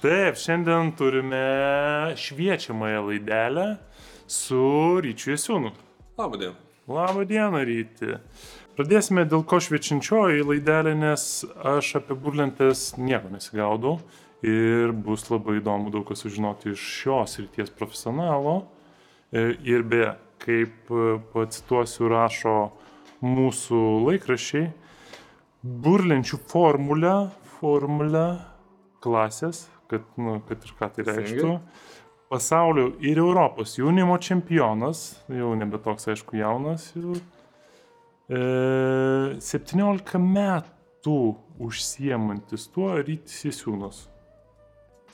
Taip, šiandien turime šviečiamąją laidelę su Ryčiu Jesiūnu. Labą dieną. Labą dieną, Ryti. Pradėsime dėl ko šviečiančioji laidelė, nes aš apie burlentės nieko nesigaudau ir bus labai įdomu daug kas sužinoti iš šios ryties profesionalo. E, Ir beje, kaip e, pacituosiu rašo mūsų laikrašiai, burlenčių formulę, formulę klasės, kad, nu, kad ir ką tai reikštų. Pasaulio ir Europos jaunimo čempionas, jau nebe toks aišku jaunas, jau, e, 17 metų užsiemantis tuo rytis įsiūnas.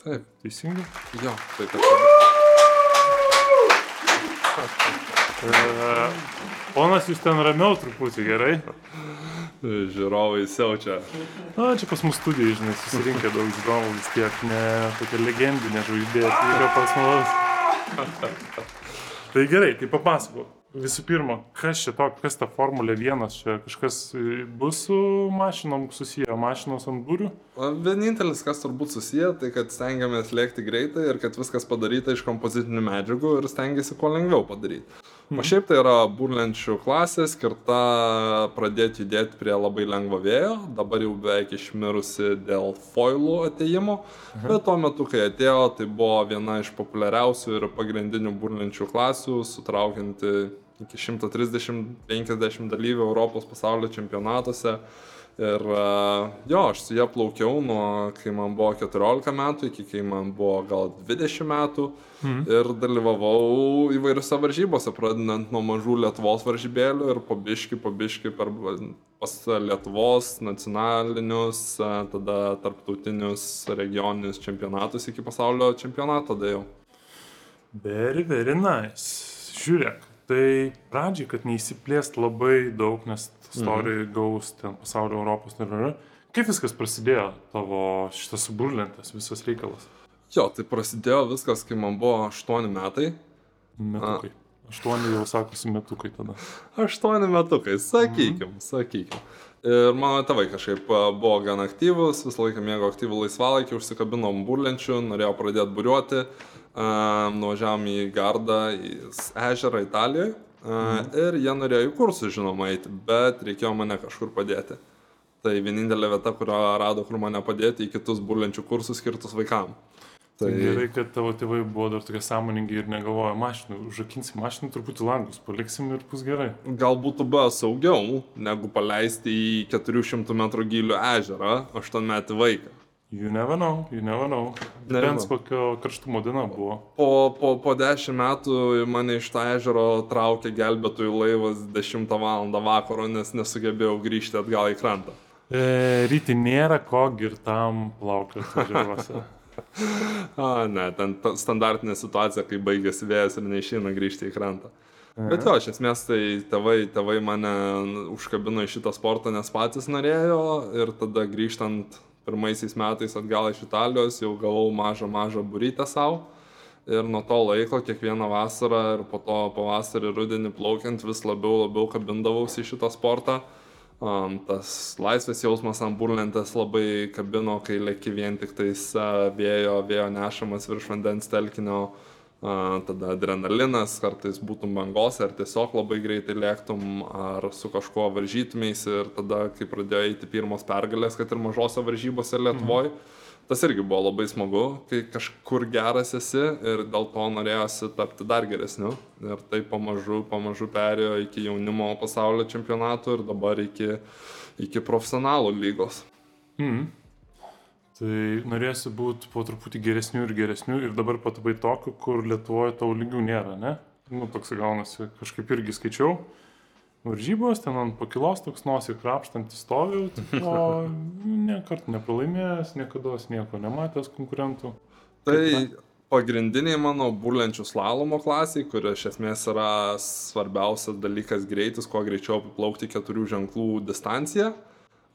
Taip, Teisingai? jo, taip pat. E, ponas, jūs ten ramiau truputį gerai. Žiūrovai siaučia. Na, čia pas mus studijai, žinai, susirinkę daug žiūrovų vis tiek, ne tokia legendinė žvaigždė, tai yra pas mus. Tai gerai, tai papasakok. Visų pirma, kas čia to, kas ta Formulė 1, čia kažkas e, bus su mašinom susiję, mašinos ant būrių? O Vienintelis, kas turbūt susiję, tai kad stengiamės lėkti greitai ir kad viskas padaryta iš kompozitinių medžiagų ir stengiasi kuo lengviau padaryti. O šiaip tai yra burlenčių klasė skirta pradėti judėti prie labai lengvo vėjo, dabar jau beveik išmirusi dėl foilų ateimo, bet tuo metu, kai atėjo, tai buvo viena iš populiariausių ir pagrindinių burlenčių klasių, sutraukianti iki 130-50 dalyvių Europos pasaulio čempionatuose. Ir e, jo, aš su ją plaukiau nuo kai man buvo 14 metų iki kai man buvo gal 20 metų. Mm. Ir dalyvavau įvairiose varžybose, pradedant nuo mažų Lietuvos varžybėlių ir pabiški, pabiški per pas Lietuvos nacionalinius, e, tada tarptautinius regioninius čempionatus iki pasaulio čempionato dėjau. Very, very nice. Žiūrėk, tai pradžiai, kad neįsiplėst labai daug, nes istorija mhm. gaus ten pasaulio Europos yra. Kaip viskas prasidėjo tavo šitas suburlintas visas reikalas? Jo, tai prasidėjo viskas, kai man buvo 8 metai. Metukai. Aštuoni jau sakosi metukai tada. 8 metukai, sakykim, sakykim. Ir mano tėvai kažkaip a, buvo gan aktyvus, visą laiką mėgo aktyvų laisvalaikį, užsikabinom burlenčių, norėjau pradėti buriuoti, nuvažiavom į Gardą, į ežerą Italijoje. Mhm. Ir jie norėjo į kursus, žinoma, eiti, bet reikėjo mane kažkur padėti. Tai vienintelė vieta, kurio rado, kur mane padėti, į kitus burlenčių kursus skirtus vaikams. Tai gerai, kad tavo tėvai buvo dar tokie sąmoningi ir negalvoja mašinų. Užrakinsim mašinų, truputį langus paliksim ir bus gerai. Gal būtų buvę saugiau, negu paleisti į 400 m gylio ežerą 8 metų vaiką. You never know, you never know. Depends kokio karštumo diena buvo. Po, po, po 10 metų mane iš to ežero traukė gelbėtojų laivas 10 val. vakaro, nes nesugebėjau grįžti atgal į krantą. E, ryti nėra ko girtam plaukioti ežeruose. A, ne, ten ta standartinė situacija, kai baigėsi vėjas ir neišeina grįžti į krantą. Bet jo, iš esmės tai tėvai, tėvai mane užkabino į šitą sportą, nes patys norėjo ir tada grįžtant pirmaisiais metais atgal iš Italijos jau gavau mažą, mažą burytę savo. Ir nuo to laiko kiekvieną vasarą ir po to pavasarį rudenį plaukiant vis labiau, labiau kabindavausi į šitą sportą. Um, tas laisvės jausmas ant burlentės labai kabino, kai lėki vien tik tais vėjo, vėjo nešamas virš vandens telkinio, uh, tada adrenalinas, kartais būtum bangos, ar tiesiog labai greitai lėktum, ar su kažkuo varžytumės ir tada, kai pradėjo eiti pirmos pergalės, kad ir mažose varžybose Lietuvoje. Mhm. Tas irgi buvo labai smagu, kai kažkur geras esi ir dėl to norėjosi tapti dar geresniu. Ir tai pamažu, pamažu perėjo iki jaunimo pasaulio čempionatų ir dabar iki, iki profesionalų lygos. Mm. Tai norėsi būti po truputį geresnių ir geresnių ir dabar patapai tokiu, kur Lietuvoje tau lygių nėra, ne? Nu, toks gaunasi, kažkaip irgi skaičiau. Varžybos, ten ant pakilos toks nosį krapštantis stoviu, o niekart nepralaimėjęs, niekada nieko nematęs konkurentų. Tai pagrindiniai mano burlenčių slalomo klasiai, kur iš esmės yra svarbiausias dalykas greitis, kuo greičiau apiplaukti keturių ženklų distanciją.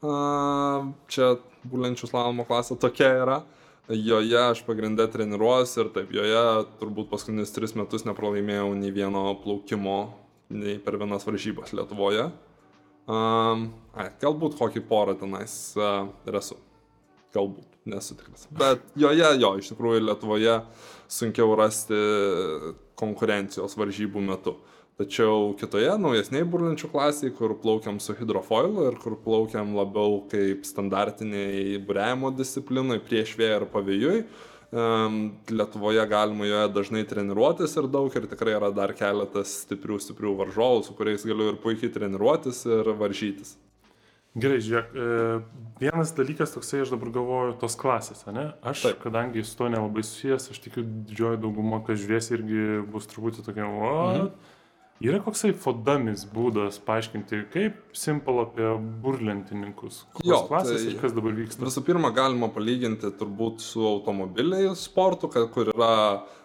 Čia burlenčių slalomo klasė tokia yra. Joje aš pagrindę treniruojuosi ir taip, joje turbūt paskutinius tris metus nepralaimėjau nei vieno plaukimo, nei per vienas varžybas Lietuvoje. Um, ai, galbūt kokį porą tenais uh, ir esu. galbūt, nesu tikras. Bet joje, jo, iš tikrųjų Lietuvoje sunkiau rasti konkurencijos varžybų metu. Tačiau kitoje, naujesnėje burlenčių klasėje, kur plaukiam su hidrofoilu ir kur plaukiam labiau kaip standartiniai būrėjimo disciplinai prieš vėją ir pavėjui, Lietuvoje galima joje dažnai treniruotis ir daug ir tikrai yra dar keletas stiprių, stiprių varžovų, su kuriais galiu ir puikiai treniruotis ir varžytis. Gerai, žiūrėk, e, vienas dalykas toksai, aš dabar galvoju, tos klasės, ne? Aš, Taip. kadangi su to nelabai susijęs, aš tikiu didžioji dauguma, kas žiūrės, irgi bus truputį tokia, o, mhm. Yra koksai fodamis būdas paaiškinti, kaip simpel apie burlentininkus. Jo, klasės tai, ir kas dabar vyksta. Visų pirma, galima palyginti turbūt su automobiliais sportu, kur yra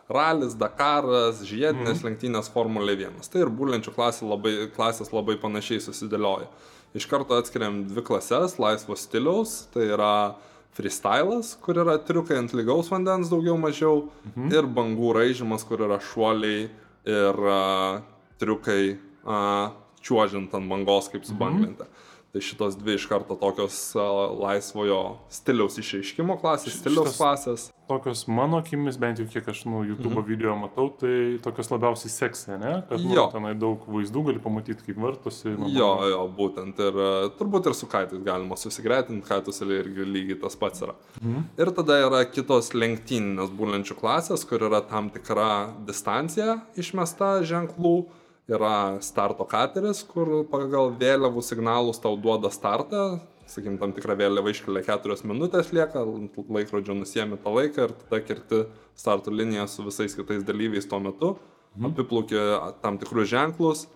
ralis, Dakaras, žiedinės mhm. lenktynės Formulė 1. Tai ir burlenčių klasės labai, klasės labai panašiai susidėlioja. Iš karto atskiriam dvi klases - laisvo stiliaus, tai yra freestylas, kur yra triukai ant lygaus vandens daugiau mažiau, mhm. ir bangų raižymas, kur yra šuoliai ir uh, triukai uh, čiuožiant ant bangos kaip su banglente. Mhm. Tai šitos dvi iš karto tokios laisvojo stiliaus išreiškimo klasės, stiliaus Šitas klasės. Tokios mano akimis, bent jau kiek aš nu, YouTube mhm. video matau, tai tokios labiausiai seksė, ne? Kad nu, tenai daug vaizdų gali pamatyti, kaip vartosi. Nu, jo, jo, būtent. Ir turbūt ir su kaitais galima susigretinti, kaitus irgi lygiai tas pats yra. Mhm. Ir tada yra kitos lenktyninės būlenčių klasės, kur yra tam tikra distancija išmesta ženklų yra starto kateris, kur pagal vėliavų signalus tau duoda startą, sakykim, tam tikrą vėliavą iškelia keturios minutės lieka, laikrodžio nusiemi tą laiką ir tada kirti starto liniją su visais kitais dalyviais tuo metu, mhm. apiplauki tam tikrus ženklus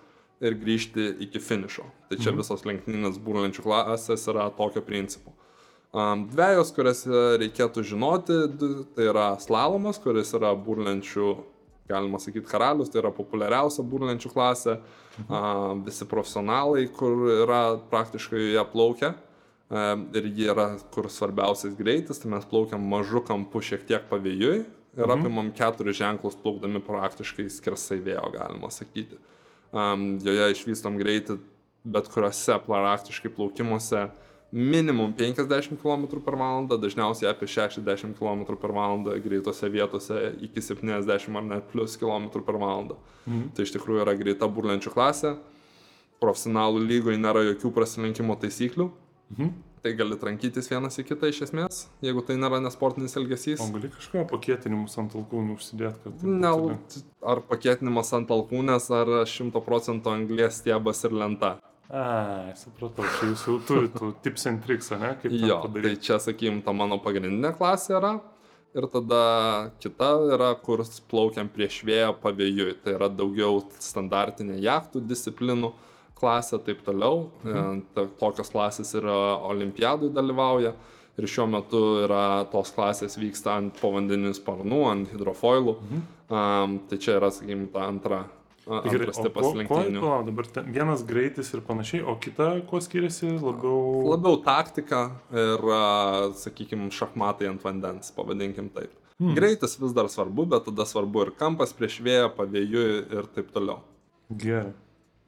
ir grįžti iki finišo. Tai čia mhm. visos lenktyninės būrlančių klasės yra tokio principo. Um, dviejos, kurias reikėtų žinoti, tai yra slalomas, kuris yra būrlančių galima sakyti, karalius, tai yra populiariausia burlenčių klasė, mhm. a, visi profesionalai, kur yra praktiškai jie plaukia. A, ir jie yra kur svarbiausias greitis, tai mes plaukiam mažu kampu šiek tiek pavėjui ir mhm. apimam keturis ženklus plaukdami praktiškai skersai vėjo, galima sakyti. A, joje išvystam greitį bet kuriuose praktiškai plaukimuose minimum 50 km per valandą, dažniausiai apie 60 km per valandą greitose vietose iki 70 ar net plus km per valandą. Mhm. Tai iš tikrųjų yra greita burlenčių klasė, profesionalų lygoje nėra jokių prasilenkimo taisyklių. Mhm. Tai gali trankytis vienas į kitą iš esmės, jeigu tai nėra nesportinis elgesys. O gali kažką pakėtinimus ant alkūnų užsidėti, kad... Ne, ar pakėtinimas ant alkūnės, ar 100 procentų anglės stiebas ir lenta. A, supratau, čia jūs jau turite tips and tricks, ne? Kaip jo, tai čia, sakykim, ta mano pagrindinė klasė yra. Ir tada kita yra, kur plaukiam prieš vėją pavėjui. Tai yra daugiau standartinė jachtų disciplinų klasė, taip toliau. Mhm. E, tokios klasės yra olimpiadui dalyvauja. Ir šiuo metu yra tos klasės vyksta ant povandeninių sparnų, ant hidrofoilų. Mhm. Um, tai čia yra, sakykim, ta antra Antras tipas lenktynių. Ko, dabar ten, vienas greitis ir panašiai, o kita kuo skiriasi labiau? Labiau taktika ir, sakykime, šachmatai ant vandens, pavadinkim taip. Hmm. Greitis vis dar svarbu, bet tada svarbu ir kampas prieš vėją, pavėjų ir taip toliau. Gerai.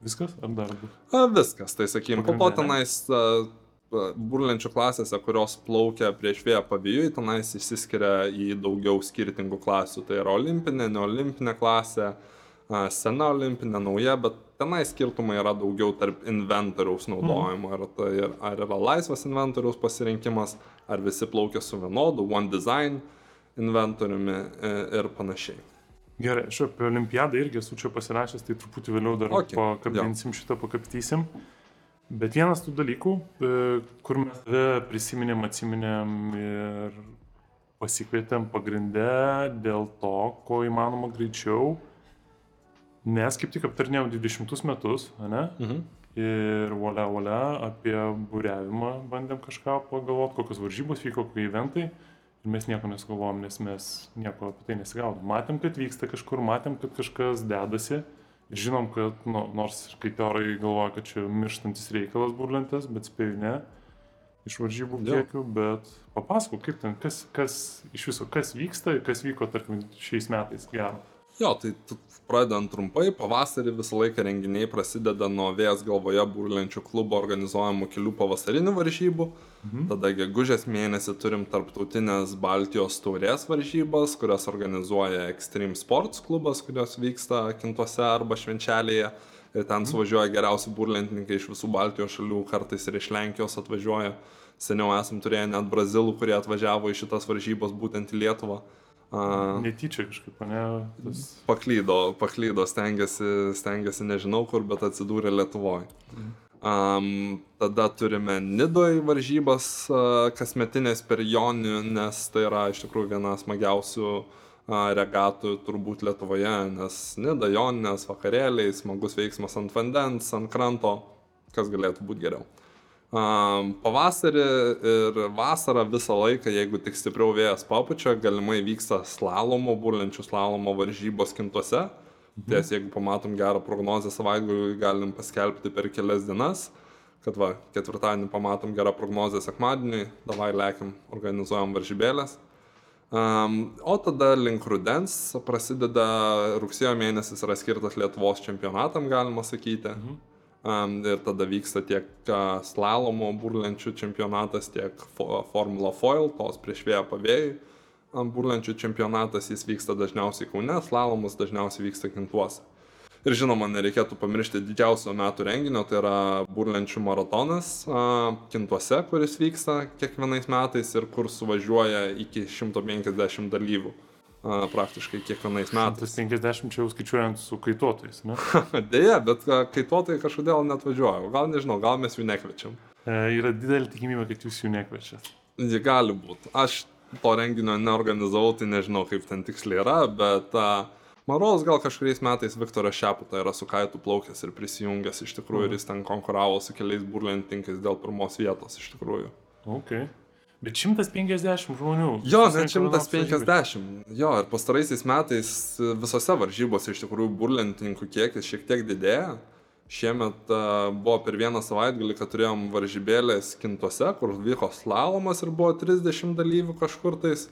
Viskas ar dar bus? Viskas, tai sakykime, po to tenais burlenčių klasėse, kurios plaukia prieš vėją pavėjui, tenais išsiskiria į daugiau skirtingų klasių. Tai yra olimpinė, neolimpinė klasė, uh, sena olimpinė, nauja, bet tenai skirtumai yra daugiau tarp inventoriaus naudojimo. Mm. Ar, tai, ar yra laisvas inventoriaus pasirinkimas, ar visi plaukia su vienodu, one design inventoriumi e, ir panašiai. Gerai, aš apie olimpiadą irgi esu čia pasirašęs, tai truputį vėliau dar okay. pakabinsim ja. šitą, pakaptysim. Bet vienas tų dalykų, e, kur mes tave prisiminėm, atsiminėm ir pasikvietėm pagrindę dėl to, ko įmanoma greičiau Mes kaip tik aptarnėjom 20 metus, ne? Mhm. Ir volia, volia, apie būrevimą bandėm kažką pagalvoti, kokios varžybos vyko, kokie eventai. Ir mes nieko nesugalvojom, nes mes nieko apie tai nesigaudom. Matėm, kad vyksta kažkur, matėm, kad kažkas dedasi. Ir žinom, kad, nu, nors kai teorai galvoja, kad čia mirštantis reikalas burlentės, bet spėju ne, iš varžybų kiekių, bet papasakok, kaip ten, kas, kas iš viso, kas vyksta, kas vyko, tarkim, šiais metais gero. Jo, tai pradedant trumpai, pavasarį visą laiką renginiai prasideda nuo vėjas galvoje būrlenčių klubo organizuojamų kelių pavasarinių varžybų. Mhm. Tada gegužės mėnesį turim tarptautinės Baltijos taurės varžybas, kurias organizuoja Extreme Sports klubas, kurios vyksta Kintuose arba Švenčelėje. Ir ten suvažiuoja geriausi burlentininkai iš visų Baltijos šalių, kartais ir iš Lenkijos atvažiuoja. Seniau esam turėję net brazilų, kurie atvažiavo į šitas varžybas būtent į Lietuvą. A, Netyčia kažkaip, ne? Tas... paklydo, paklydo, stengiasi, stengiasi nežinau kur, bet atsidūrė Lietuvoje. Um, tada turime Nidoj varžybas uh, kasmetinės per Jonių, nes tai yra iš tikrųjų viena smagiausių uh, regatų turbūt Lietuvoje, nes Nida Joninės vakarėliai, smagus veiksmas ant vandens, ant kranto, kas galėtų būti geriau. Pavasarį ir vasarą visą laiką, jeigu tik stipriau vėjas papučia, galimai vyksta slalomo, burlenčių slalomo varžybos kintuose. Mhm. Ties, jeigu pamatom gerą prognozę savaitgalį, galim paskelbti per kelias dienas, kad va, ketvirtadienį pamatom gerą prognozę sekmadienį, davai lėkim, organizuojam varžybėlės. Um, o tada link rudens prasideda rugsėjo mėnesis yra skirtas Lietuvos čempionatam, galima sakyti. Mhm. Ir tada vyksta tiek slalomo burlenčių čempionatas, tiek fo Formula Foil, tos prieš vėją pavėjai. Burlenčių čempionatas jis vyksta dažniausiai Kaune, slalomas dažniausiai vyksta Kintuose. Ir žinoma, nereikėtų pamiršti didžiausio metų renginio, tai yra burlenčių maratonas Kintuose, kuris vyksta kiekvienais metais ir kur suvažiuoja iki 150 dalyvių praktiškai kiekvienais metais. 150 čia jau skaičiuojant su kaituotojais, ne? Deja, bet kaituotojai kažkodėl net važiuoja. Gal nežinau, gal mes jų nekviečiam. E, yra didelė tikimybė, kad jūs jų nekviečiat. Jie gali būti. Aš to renginio neorganizavau, tai nežinau, kaip ten tiksliai yra, bet a, man rodos, gal kažkuriais metais Viktoras Šeputa yra su kaitų plaukęs ir prisijungęs iš tikrųjų ir jis ten konkuravo su keliais burlentininkais dėl pirmos vietos iš tikrųjų. Ok. Bet 150 žmonių. Jo, net susirenka vienos varžybos. 150. Jo, ir pastaraisiais metais visose varžybose iš tikrųjų burlentininkų kiekis šiek tiek didėja. Šiemet uh, buvo per vieną savaitgalį, kad turėjom varžybėlės kintuose, kur vyko slalomas ir buvo 30 dalyvių kažkur tais.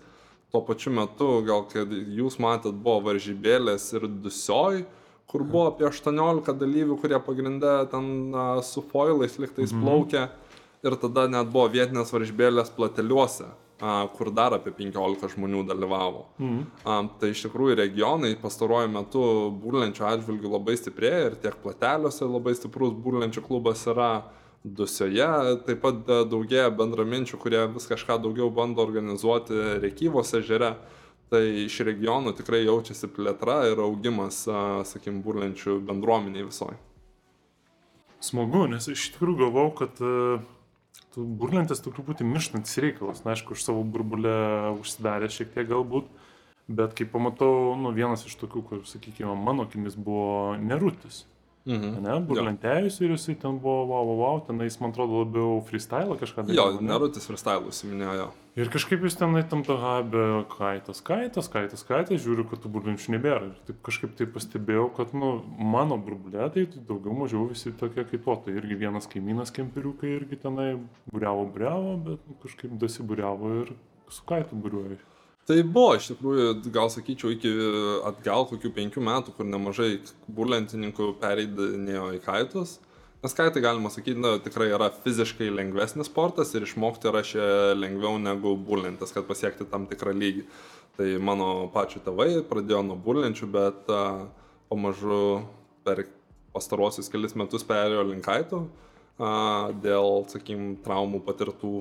Tuo pačiu metu, gal kad jūs matėt, buvo varžybėlės ir dusioj, kur buvo apie 18 dalyvių, kurie pagrindę ten uh, su foilais liktais mhm. plaukė. Ir tada net buvo vietinės varžybėlės plateliuose, kur dar apie 15 žmonių dalyvavo. Mhm. Tai iš tikrųjų regionai pastaruoju metu burlenčių atžvilgių labai stiprėja ir tiek plateliuose labai stiprus burlenčių klubas yra dusioje, taip pat a, daugėja bendraminčių, kurie vis kažką daugiau bando organizuoti Rekyvos ežere. Tai iš regionų tikrai jaučiasi plėtra ir augimas, sakykim, burlenčių bendruomeniai visoji. Smagu, nes iš tikrųjų galvau, kad uh, tu burlentis tu truputį mirštantis reikalas. Na, aišku, už savo burbulę užsidarė šiek tiek galbūt, bet kai pamatau, nu, vienas iš tokių, kur, sakykime, mano akimis buvo nerutis. Mhm. Ne, burlentėjus ir jisai ten buvo, wow, wow, wow, tenais, man atrodo, labiau freestyle kažką Jo, ne? nerutis freestyle užsiminėjo. Ir kažkaip jis tenai tam tahabė kaitas, kaitas, kaitas, kaitas, žiūriu, kad tų burlenčių nebėra. Ir taip kažkaip tai pastebėjau, kad, nu, mano burbulė, tai daugiau mažiau visi tokie kaituotojai. Irgi vienas kaimynas kemperiukai irgi tenai buriavo, buriavo, bet nu, kažkaip dasiburiavo ir su kaitu buriuoja. Tai buvo iš tikrųjų, gal sakyčiau, iki atgal kokių penkių metų, kur nemažai burlentininkų pereidinėjo į kaitus. Nes kaitai, galima sakyti, na, tikrai yra fiziškai lengvesnis sportas ir išmokti yra šia lengviau negu burlentis, kad pasiekti tam tikrą lygį. Tai mano pačių tėvai pradėjo nuo burlenčių, bet a, pamažu per pastaruosius kelius metus perėjo link kaitų a, dėl, sakykim, traumų patirtų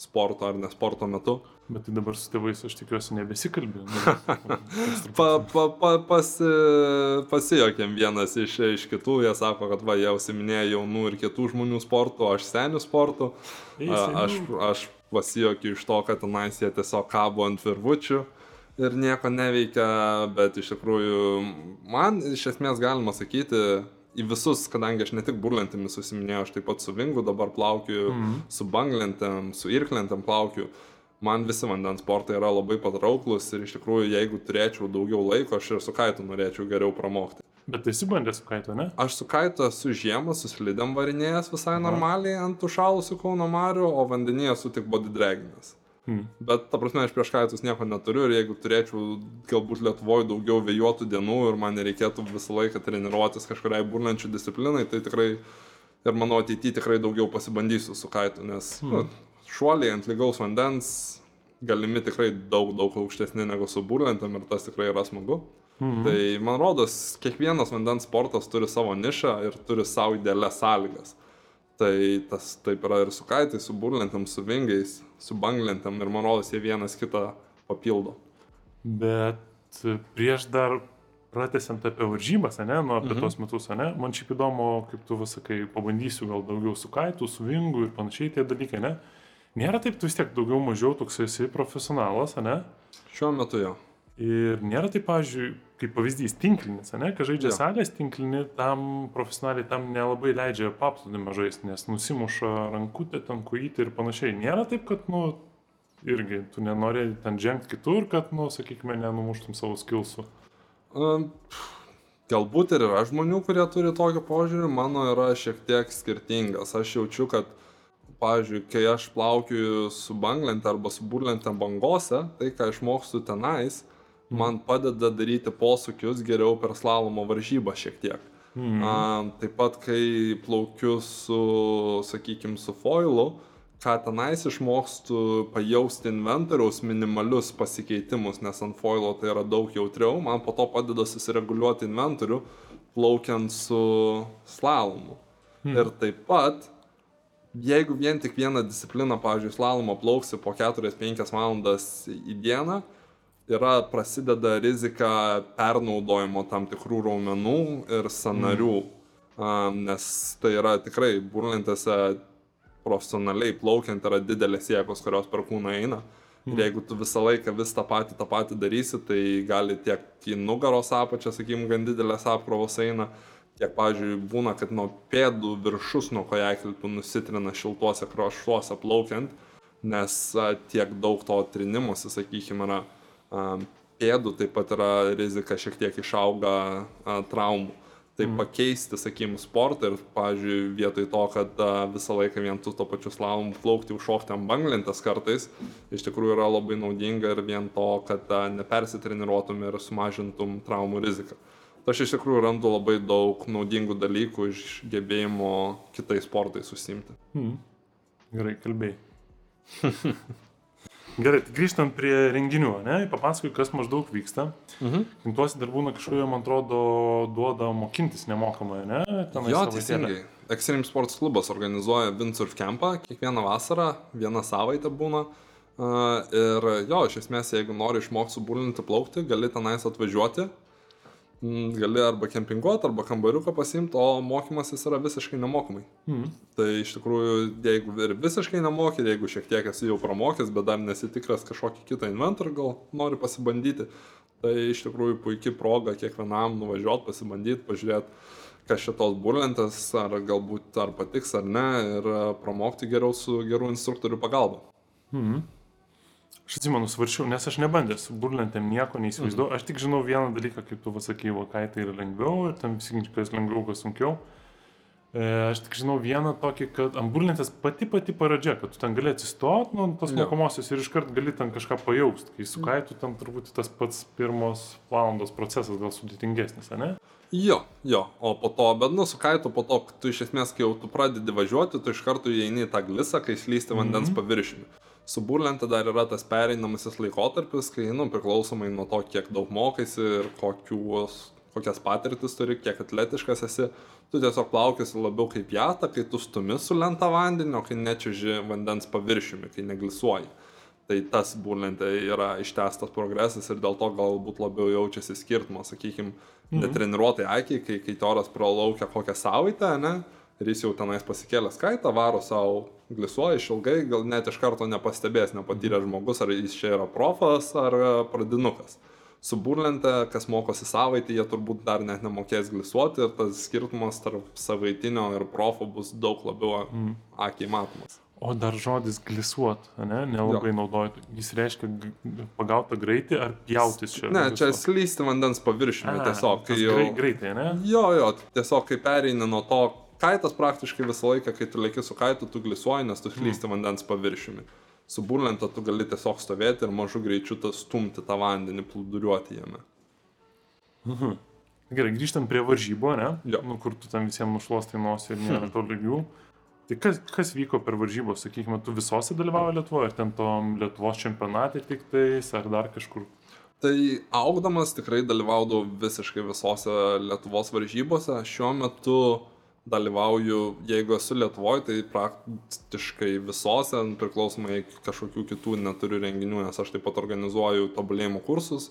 sporto ar nesporto metu. Bet tai dabar su tėvais aš tikiuosi nebesikalbėjau. Pa, pa, pa, pasi, pasijokėm vienas iš, iš kitų, jie sako, kad va, jie užsiminėja jaunų ir kitų žmonių sportų, aš senių sportų. A. Aš, aš pasijokiu iš to, kad tenais jie tiesiog kabo ant virvučių ir nieko neveikia, bet iš tikrųjų man iš esmės galima sakyti, į visus, kadangi aš ne tik burlentėmis susiminėjau, aš taip pat su vingu dabar plaukiu, Mhm. su banglentėm, su irklentėm plaukiu. Man visi vandens sportai yra labai patrauklus ir iš tikrųjų, jeigu turėčiau daugiau laiko, aš ir su kaitu norėčiau geriau pramokti. Bet tai esi bandęs su kaitu, ne? Aš su kaitu esu žiemą, su slidėm varinėjęs visai normaliai ant užšalusių Kauno marių, o vandenyje esu tik body draginas. Hmm. Bet, ta prasme, aš prieš kaitus nieko neturiu ir jeigu turėčiau galbūt Lietuvoje daugiau vėjuotų dienų ir man nereikėtų visą laiką treniruotis kažkuriai burlenčių disciplinai, tai tikrai ir mano ateityje tikrai daugiau pasibandysiu su kaitu, nes hmm. nu, šuoliai ant lygaus vandens galimi tikrai daug, daug aukštesni negu su burlentam ir tas tikrai yra smagu. Mhm. Tai man rodos, kiekvienas vandens sportas turi savo nišą ir turi savo idealias sąlygas. Tai tas taip yra ir su kaitais, su burlentėm, su vingiais, su banglentėm ir man rodos jie vienas kitą papildo. Bet prieš dar pratęsiant apie varžybas, ne, nu apie mhm. tos metus, ne, man šiaip įdomu, kaip tu visakai pabandysiu gal daugiau su kaitu, su vingu ir panašiai tie dalykai, ne. Nėra taip, tu vis tiek daugiau mažiau toks esi profesionalas, ne? Šiuo metu jo. Ir nėra taip, pavyzdžiui, kaip pavyzdys tinklinis, ne, kai žaidžia ja. salės tinklinį, tam profesionaliai tam nelabai leidžia paplūdimą žaisti, nes nusimuša rankutė, ten kujyti ir panašiai. Nėra taip, kad, nu, irgi tu nenori ten žengti kitur, kad, nu, sakykime, nenumuštum savo skilsų. Um, galbūt ir yra žmonių, kurie turi tokį požiūrį, mano yra šiek tiek skirtingas. Aš jaučiu, kad pavyzdžiui, kai aš plaukiu su banglente arba su burlente bangose, tai ką išmokstu tenais, man padeda daryti posūkius geriau per slalomo varžybą šiek tiek. Mm. A, taip pat, kai plaukiu su, sakykime, su foilu, ką tenais išmokstu pajausti inventoriaus minimalius pasikeitimus, nes ant foilo tai yra daug jautriau, man po to padeda susireguliuoti inventorių, plaukiant su slalomu. Mm. Ir taip pat, jeigu vien tik vieną discipliną, pavyzdžiui, slalomo plauksi po 4-5 valandas į dieną, yra prasideda rizika pernaudojimo tam tikrų raumenų ir sanarių, mm. nes tai yra tikrai burlentėse profesionaliai plaukiant yra didelės jėgos, kurios per kūną eina. Mm. Ir jeigu tu visą laiką vis tą patį, tą patį darysi, tai gali tiek į nugaros apačią, sakykim, gan didelės apkrovos eina, tiek, pavyzdžiui, būna, kad nuo pėdų viršus nuo kojaklių nusitrina šiltuose kraštuose plaukiant, nes a, tiek daug to trinimuose, sakykime, yra pėdų taip pat yra rizika šiek tiek išauga traumų. Tai mm. pakeisti, sakykim, sportą ir, pavyzdžiui, vietoj to, kad a, visą laiką vien tu to pačiu slalomu plaukti, užšokti ant banglentės kartais, iš tikrųjų yra labai naudinga ir vien to, kad a, nepersitreniruotum ir sumažintum traumų riziką. Tai aš iš tikrųjų randu labai daug naudingų dalykų iš gebėjimo kitais sportais susimti. Mm. Gerai kalbėjai. Gerai, tai grįžtant prie renginių, ne, papasakoju, kas maždaug vyksta. Mhm. Tuose dar būna kažkoje, man atrodo, duoda mokintis nemokamai, ne? Tenais jo, teisingai. Extreme Sports klubas organizuoja Windsurf campą kiekvieną vasarą, vieną savaitę būna. Ir jo, iš esmės, jeigu nori išmokti subulinti plaukti, gali tenais atvažiuoti, gali arba kempinguoti, arba kambariuką pasimti, o mokymasis yra visiškai nemokamai. Mm. Tai iš tikrųjų, jeigu ir visiškai nemoki, jeigu šiek tiek esi jau pramokęs, bet dar nesitikras kažkokį kitą inventorių, gal nori pasibandyti, tai iš tikrųjų puikia proga kiekvienam nuvažiuoti, pasibandyti, pažiūrėti, kas šitos burlentės, ar galbūt ar patiks ar ne, ir pramokti geriau su gerų instruktorių pagalba. Mm. Aš atsimenu, svarčiau, nes aš nebandęs burlentėm nieko neįsivaizduoju. Mm. Aš tik žinau vieną dalyką, kaip tu pasakai, kai tai yra lengviau ir tam visi kas lengviau, kas sunkiau. E, aš tik žinau vieną tokį, kad ant burlentės pati pati paradžia, kad tu ten gali atsistoti nuo tos mokomosios ir iškart gali ten kažką pajausti. Kai su kaitu ten turbūt tas pats pirmos valandos procesas gal sudėtingesnis, ne? Jo, jo, o po to, bet nu su kaitu po to, tu iš esmės, kai jau tu pradedi važiuoti, tu iš karto įeini į tą glisą, kai slysti vandens mm -hmm. paviršiumi su burlente dar yra tas pereinamasis laikotarpis, kai, nu, priklausomai nuo to, kiek daug mokaisi ir kokius, kokias patirtis turi, kiek atletiškas esi, tu tiesiog plaukiasi labiau kaip jata, kai tu stumi su lenta vandenio, kai nečiuži vandens paviršiumi, kai neglisuoji. Tai tas burlentė yra ištestas progresas ir dėl to galbūt labiau jaučiasi skirtumas, sakykime, mhm. netreniruotai akiai, kai, kai toras pralaukia kokią savaitę, ne, ir jis jau tenais pasikėlęs kaitą, varo savo glisuoja išilgai, gal net iš karto nepastebės, nepatyrė žmogus, ar jis čia yra profas ar e, pradinukas. Su burlente, kas mokosi savaitę, jie turbūt dar net nemokės glisuoti ir tas skirtumas tarp savaitinio ir profo bus daug labiau mm. akiai matomas. O dar žodis glisuot, ne, nelabai naudoju. Jis reiškia pagautą greitį ar pjautis čia? Ne, čia slysti vandens paviršiumi tiesiog. Jau... Greitai, ne? Jo, jo, tiesiog kai pereini nuo to, kaitas praktiškai visą laiką, kai tu lėki su kaitu, tu glisuoji, nes tu slysti mm. vandens paviršiumi. Su burlente tu gali tiesiog stovėti ir mažu greičiu stumti tą vandenį, plūduriuoti jame. Gerai, grįžtam prie varžybų, ne? Jo. Nu, kur tu tam visiems nušluostai nosį ir nėra to lygių. Tai kas, kas vyko per varžybos, sakykime, tu visose dalyvavo Lietuvoje, ar ten tom Lietuvos čempionate tik tais, ar dar kažkur? Tai augdamas tikrai dalyvaudavau visiškai visose Lietuvos varžybose. Šiuo metu dalyvauju, jeigu esu Lietuvoje, tai praktiškai visose, priklausomai kažkokių kitų neturiu renginių, nes aš taip pat organizuoju tobulėjimo kursus,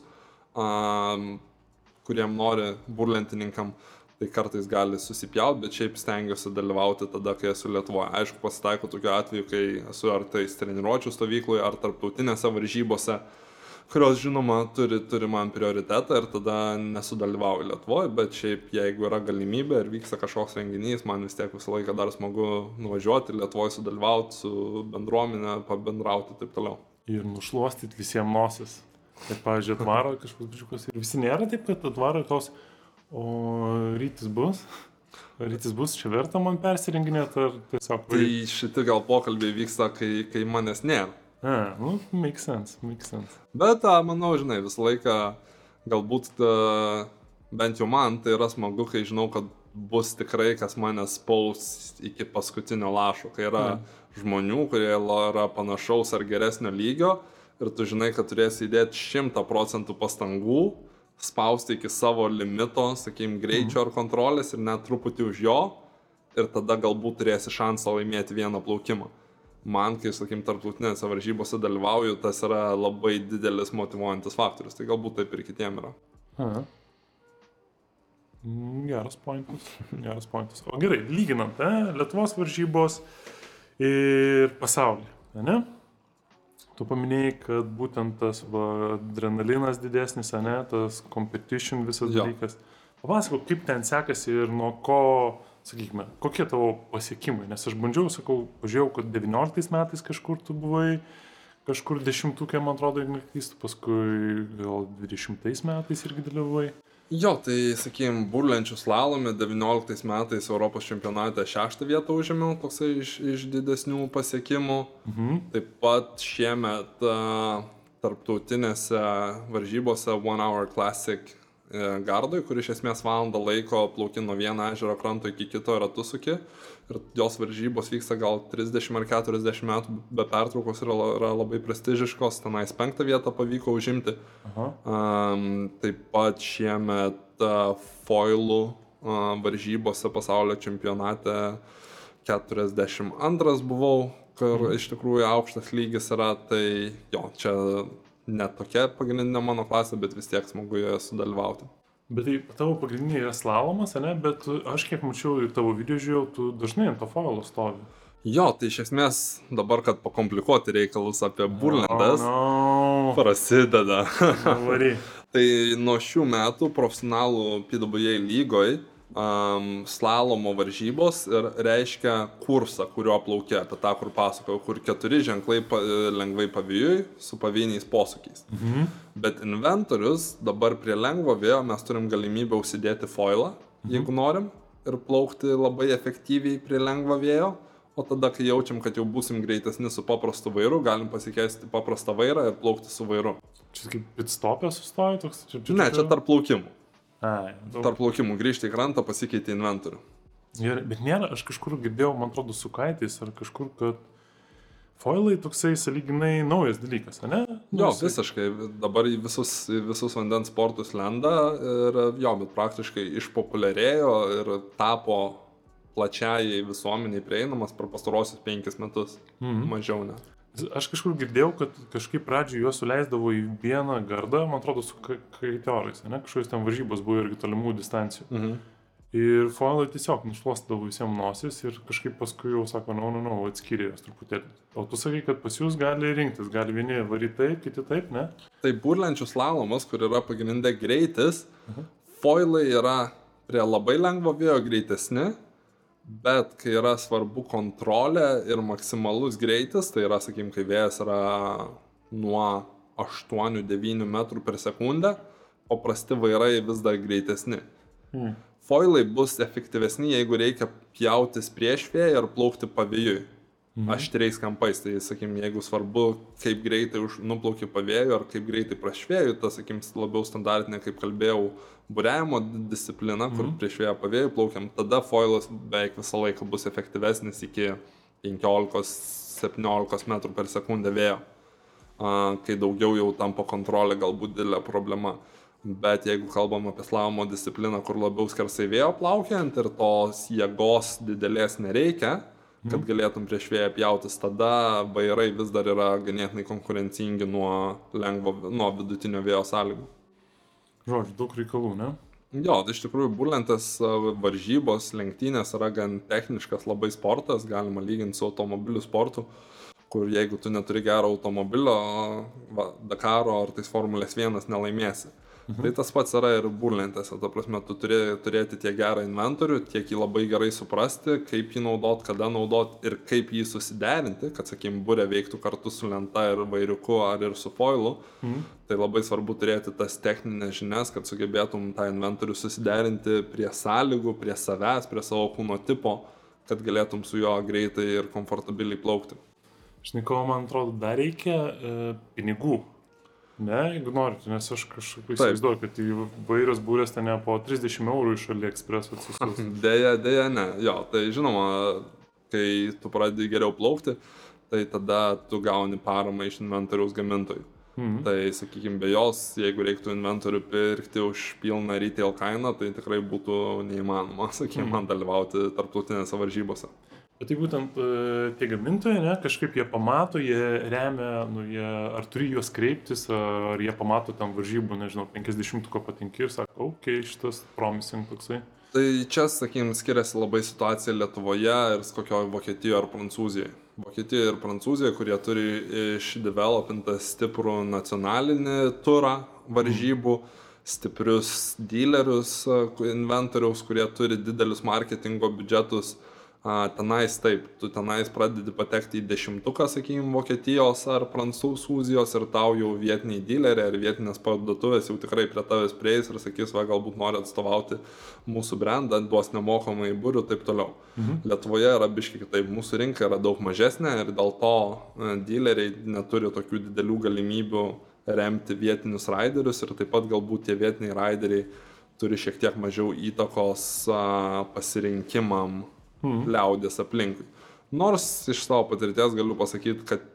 um, kuriem nori burlentininkam. Tai kartais gali susipjauti, bet šiaip stengiuosi dalyvauti tada, kai esu Lietuvoje. Aišku, pasitaiko tokiu atveju, kai esu ar tai treniruočio stovykloje, ar tarptautinėse varžybose, kurios žinoma turi, turi man prioritetą ir tada nesudalyvauju Lietuvoje, bet šiaip jeigu yra galimybė ir vyksta kažkoks renginys, man vis tiek visą laiką dar smagu nuvažiuoti Lietuvoje, sudalyvauti su bendruomenė, pabendrauti ir taip toliau. Ir nušluostyti visiems nosis. Ir, pavyzdžiui, atvaro kažkoks bičiukas. Ir visi nėra taip, kad atvaro tos, o rytis bus. Rytis bus, čia verta man persirenginėti, ar tiesiog... Tai šitie gal pokalbiai vyksta, kai, kai manęs nėra. A, nu, make sense, make sense. Bet, a, manau, žinai, visą laiką galbūt ta, bent jau man tai yra smagu, kai žinau, kad bus tikrai, kas mane spaus iki paskutinio lašo, kai yra mm. žmonių, kurie yra panašaus ar geresnio lygio ir tu žinai, kad turėsi įdėti šimtą procentų pastangų, spausti iki savo limito, sakykim, greičio mm. ar kontrolės ir net truputį už jo ir tada galbūt turėsi šansą laimėti vieną plaukimą man, kai, sakykim, tarptautinėse varžybose dalyvauju, tas yra labai didelis motivuojantis faktorius. Tai galbūt taip ir kitiem yra. Aha. Mm, Geras pointas. Geras pointas. O gerai, lyginant, ne, Lietuvos varžybos ir pasaulį, ne? Tu paminėjai, kad būtent tas va, adrenalinas didesnis, ne, tas competition visas Jo. dalykas. Papasakok, kaip ten sekasi ir nuo ko, sakykime, kokie tavo pasiekimai. Nes aš bandžiau, sakau, pažiūrėjau, kad 19 metais kažkur tu buvai, kažkur dešimtukė, man atrodo, jeigu neklystu, paskui gal 20 metais irgi dalyvavai. Jo, tai, sakykim, burlenčių slalome 19 metais Europos čempionate šeštą vietą užėmiau, toksai iš, iš didesnių pasiekimų. Mhm. Taip pat šiemet a, tarptautinėse varžybose One Hour Classic e, gardoj, kur iš esmės valandą laiko plauki nuo vieno ežero kranto iki kito ratu suki. Ir jos varžybos vyksta gal 30 ar 40 metų be pertraukos ir yra, labai prestižiškos. Tenais penktą vietą pavyko užimti. Aha. Um, taip pat šiemet uh, foilų uh, varžybose pasaulio čempionate 42 buvau, kur iš tikrųjų aukštas lygis yra, tai jo, čia net tokia pagrindinė mano klasė, bet vis tiek smagu joje sudalyvauti. Bet tai tavo pagrindinė yra slalomas, ne? Bet aš kiek mačiau ir tavo video žiūrėjau, tu dažnai ant to foilo stovi. Jo, tai iš esmės dabar, kad pakomplikuoti reikalus apie burlendas, Oh, no. prasideda. Tai nuo šių metų profesionalų PWA lygoj um, slalomo varžybos ir reiškia kursą, kurio plaukia, apie tą, kur pasakojau, kur keturi ženklai pa, lengvai pavijui su pavieniais posūkiais. Mhm. Bet inventorius dabar prie lengvo vėjo mes turim galimybę užsidėti foilą, jeigu norim, ir plaukti labai efektyviai prie lengvo vėjo. O tada, kai jaučiam, kad jau būsim greitesni su paprastu vairu, galim pasikeisti paprastą vairą ir plaukti su vairu. Čia kaip pitstopė sustoja toks? Čia, Ne, čia tarp plaukimų. Ai, daug. Tarp plaukimų grįžti į krantą, pasikeiti inventorių. Gerai, bet nėra, aš kažkur girdėjau, man atrodo, su kaitais ar kažkur, kad foilai toksai saliginai naujas dalykas, ne? Nu, Jo, jisai- visiškai. Dabar į visus, į visus vandens sportus lenda ir jo, bet praktiškai išpopuliarėjo ir tapo plačiai visuomeniai prieinamas per pastarosius penkis metus. Mhm. Mažiau ne. Aš kažkur girdėjau, kad kažkaip pradžioje juos suleisdavo į vieną gardą, man atrodo, su ka- kaitiorais, ne? Kažkokios ten varžybos buvo irgi tolimų distancijų. Mhm. Ir foilai tiesiog nušluostydavo visiems nosis ir kažkaip paskui jau sako, no, no, no, atskyrė jos truputėlį. O tu sakai, kad pas jūs gali rinktis, gali vieni varyti taip, kiti taip, ne? Tai burlenčių slalomas, kur yra pagrindė greitis, foilai yra prie labai lengvo vėjo greitesni, bet kai yra svarbu kontrolė ir maksimalus greitis, tai yra, sakykim, kai vėjas yra nuo 8-9 metrų per sekundę, paprasti vairai vis dar greitesni. Hmm. Foilai bus efektyvesni, jeigu reikia pjautis prieš vėją ir plaukti pavėjui. Mhm. aštriais kampais. Tai, sakykim, jeigu svarbu, kaip greitai už, nuplauki pavėjų ar kaip greitai prašvėjų, tas, sakykim, labiau standartinė, kaip kalbėjau, būrėjimo disciplina, kur mhm. prieš vėją pavėjų plaukiam, tada foilas beveik visą laiką bus efektyvesnis iki 15-17 metrų per sekundę vėjo, kai daugiau jau tampa kontrolė galbūt didelė problema. Bet jeigu kalbam apie slalomo discipliną, kur labiau skersai vėjo plaukiant ir tos jėgos didelės nereikia, kad mhm. galėtum prieš vėją pjautis, tada vairai vis dar yra ganėtinai konkurencingi nuo, lengvo, nuo vidutinio vėjo sąlygų. Žodžiu, daug reikalų, ne? Jo, tai iš tikrųjų burlentas varžybos, lenktynės yra gan techniškas labai sportas, galima lyginti su automobilių sportu, kur jeigu tu neturi gero automobilio, va, Dakaro ar tais Formulės 1 nelaimėsi. Mhm. Tai tas pats yra ir burlentėse, ta prasme, tu turi turėti tiek gerą inventorių, tiek jį labai gerai suprasti, kaip jį naudot, kada naudot ir kaip jį susiderinti, kad, sakykim, burė veiktų kartu su lenta ir vairiuku ar ir su foilu. Mhm. Tai labai svarbu turėti tas techninės žinias, kad sugebėtum tą inventorių susiderinti prie sąlygų, prie savęs, prie savo kūno tipo, kad galėtum su juo greitai ir komfortabiliai plaukti. Žinai, ko man atrodo, dar reikia e, pinigų Ne, jeigu norite, nes aš kažkaip įsivaizduoju, kad įvairios būrės ten po 30 eurų iš AliExpress atsisiųs. Deja, deja, ne. Jo, tai žinoma, kai tu pradedi geriau plaukti, tai tada tu gauni paramą iš inventoriaus gamintojų. Mhm. Tai, sakykime, be jos, jeigu reiktų inventorių pirkti už pilną retail kainą, tai tikrai būtų neįmanoma, sakykime, mhm. man dalyvauti tarptautinėse varžybose. Bet tai būtent e, tie gamintojai, ne, kažkaip jie pamato, jie remia, nu, jie, ar turi juos kreiptis, ar jie pamato tam varžybų, nežinau, 50 ko patinki ir sako, okei, okay, šitas promising toksai. Tai čia, sakykim, skiriasi labai situacija Lietuvoje ir kokioje Vokietijoje ar Prancūzijoje. Vokietijoje ir Prancūzijoje, kurie turi išdevelopintą stiprų nacionalinį turą varžybų, mm. stiprius dealerius, inventoriaus, kurie turi didelius marketingo biudžetus, A, tenais taip, tu tenais pradedi patekti į dešimtuką, sakykime, Vokietijos ar Prancūzijos ir tau jau vietiniai dileriai ar vietinės parduotuvės jau tikrai prie tavęs prieis ir sakys, va, galbūt nori atstovauti mūsų brandą, duos nemokamai būrių ir taip toliau. Mhm. Lietuvoje yra biški kitaip, mūsų rinka yra daug mažesnė ir dėl to dileriai neturi tokių didelių galimybių remti vietinius raiderius ir taip pat galbūt tie vietiniai raideriai turi šiek tiek mažiau įtakos pasirinkimam mm. liaudės aplinkui. Nors iš savo patirties galiu pasakyti, kad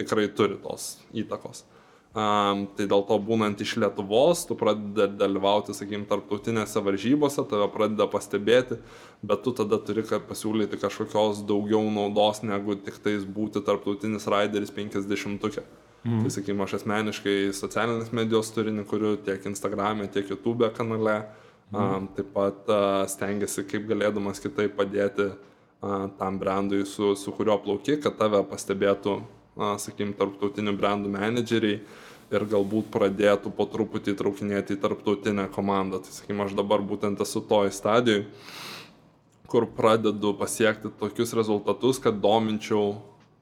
tikrai turi tos įtakos. Um, tai dėl to būnant iš Lietuvos, tu pradedi dalyvauti, sakykim, tarptautinėse varžybose, tave pradeda pastebėti, bet tu tada turi pasiūlyti kažkokios daugiau naudos, negu tik tais būti tarptautinis raideris 50-ukė. Mm. Tai, sakykim, aš asmeniškai socialinės medijos turinį kuriu tiek Instagram'e, tiek YouTube kanale. Mm. Taip pat stengiasi kaip galėdamas kitaip padėti tam brandui, su, su kuriuo plauki, kad tave pastebėtų, sakykim, tarptautinių brandų menedžeriai ir galbūt pradėtų po truputį įtraukinėti į tarptautinę komandą. Tai, sakykim, aš dabar būtent esu toj stadijai, kur pradedu pasiekti tokius rezultatus, kad dominčiau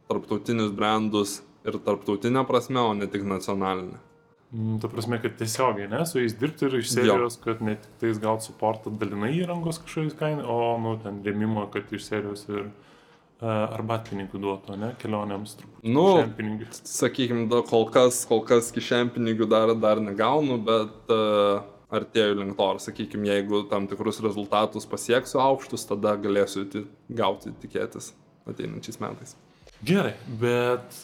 tarptautinius brandus ir tarptautinę prasme, o ne tik nacionalinę. Mm, ta prasme, kad tiesiogiai, ne, su jais dirbti ir iš serijos, jo. kad ne tik tais gauti suportą dalinai įrangos kažkokiais kainai, o, nu, ten rėmimo, kad iš serijos ir uh, arbatpinigių duotų, ne, kelionėms truputį. Nu, sakykime, kol kas, kol kas kišenpinigių dar, dar negaunu, bet uh, artėjau link to, ar sakykime, jeigu tam tikrus rezultatus pasieksiu aukštus, tada galėsiu gauti tikėtis ateinančiais metais. Gerai, bet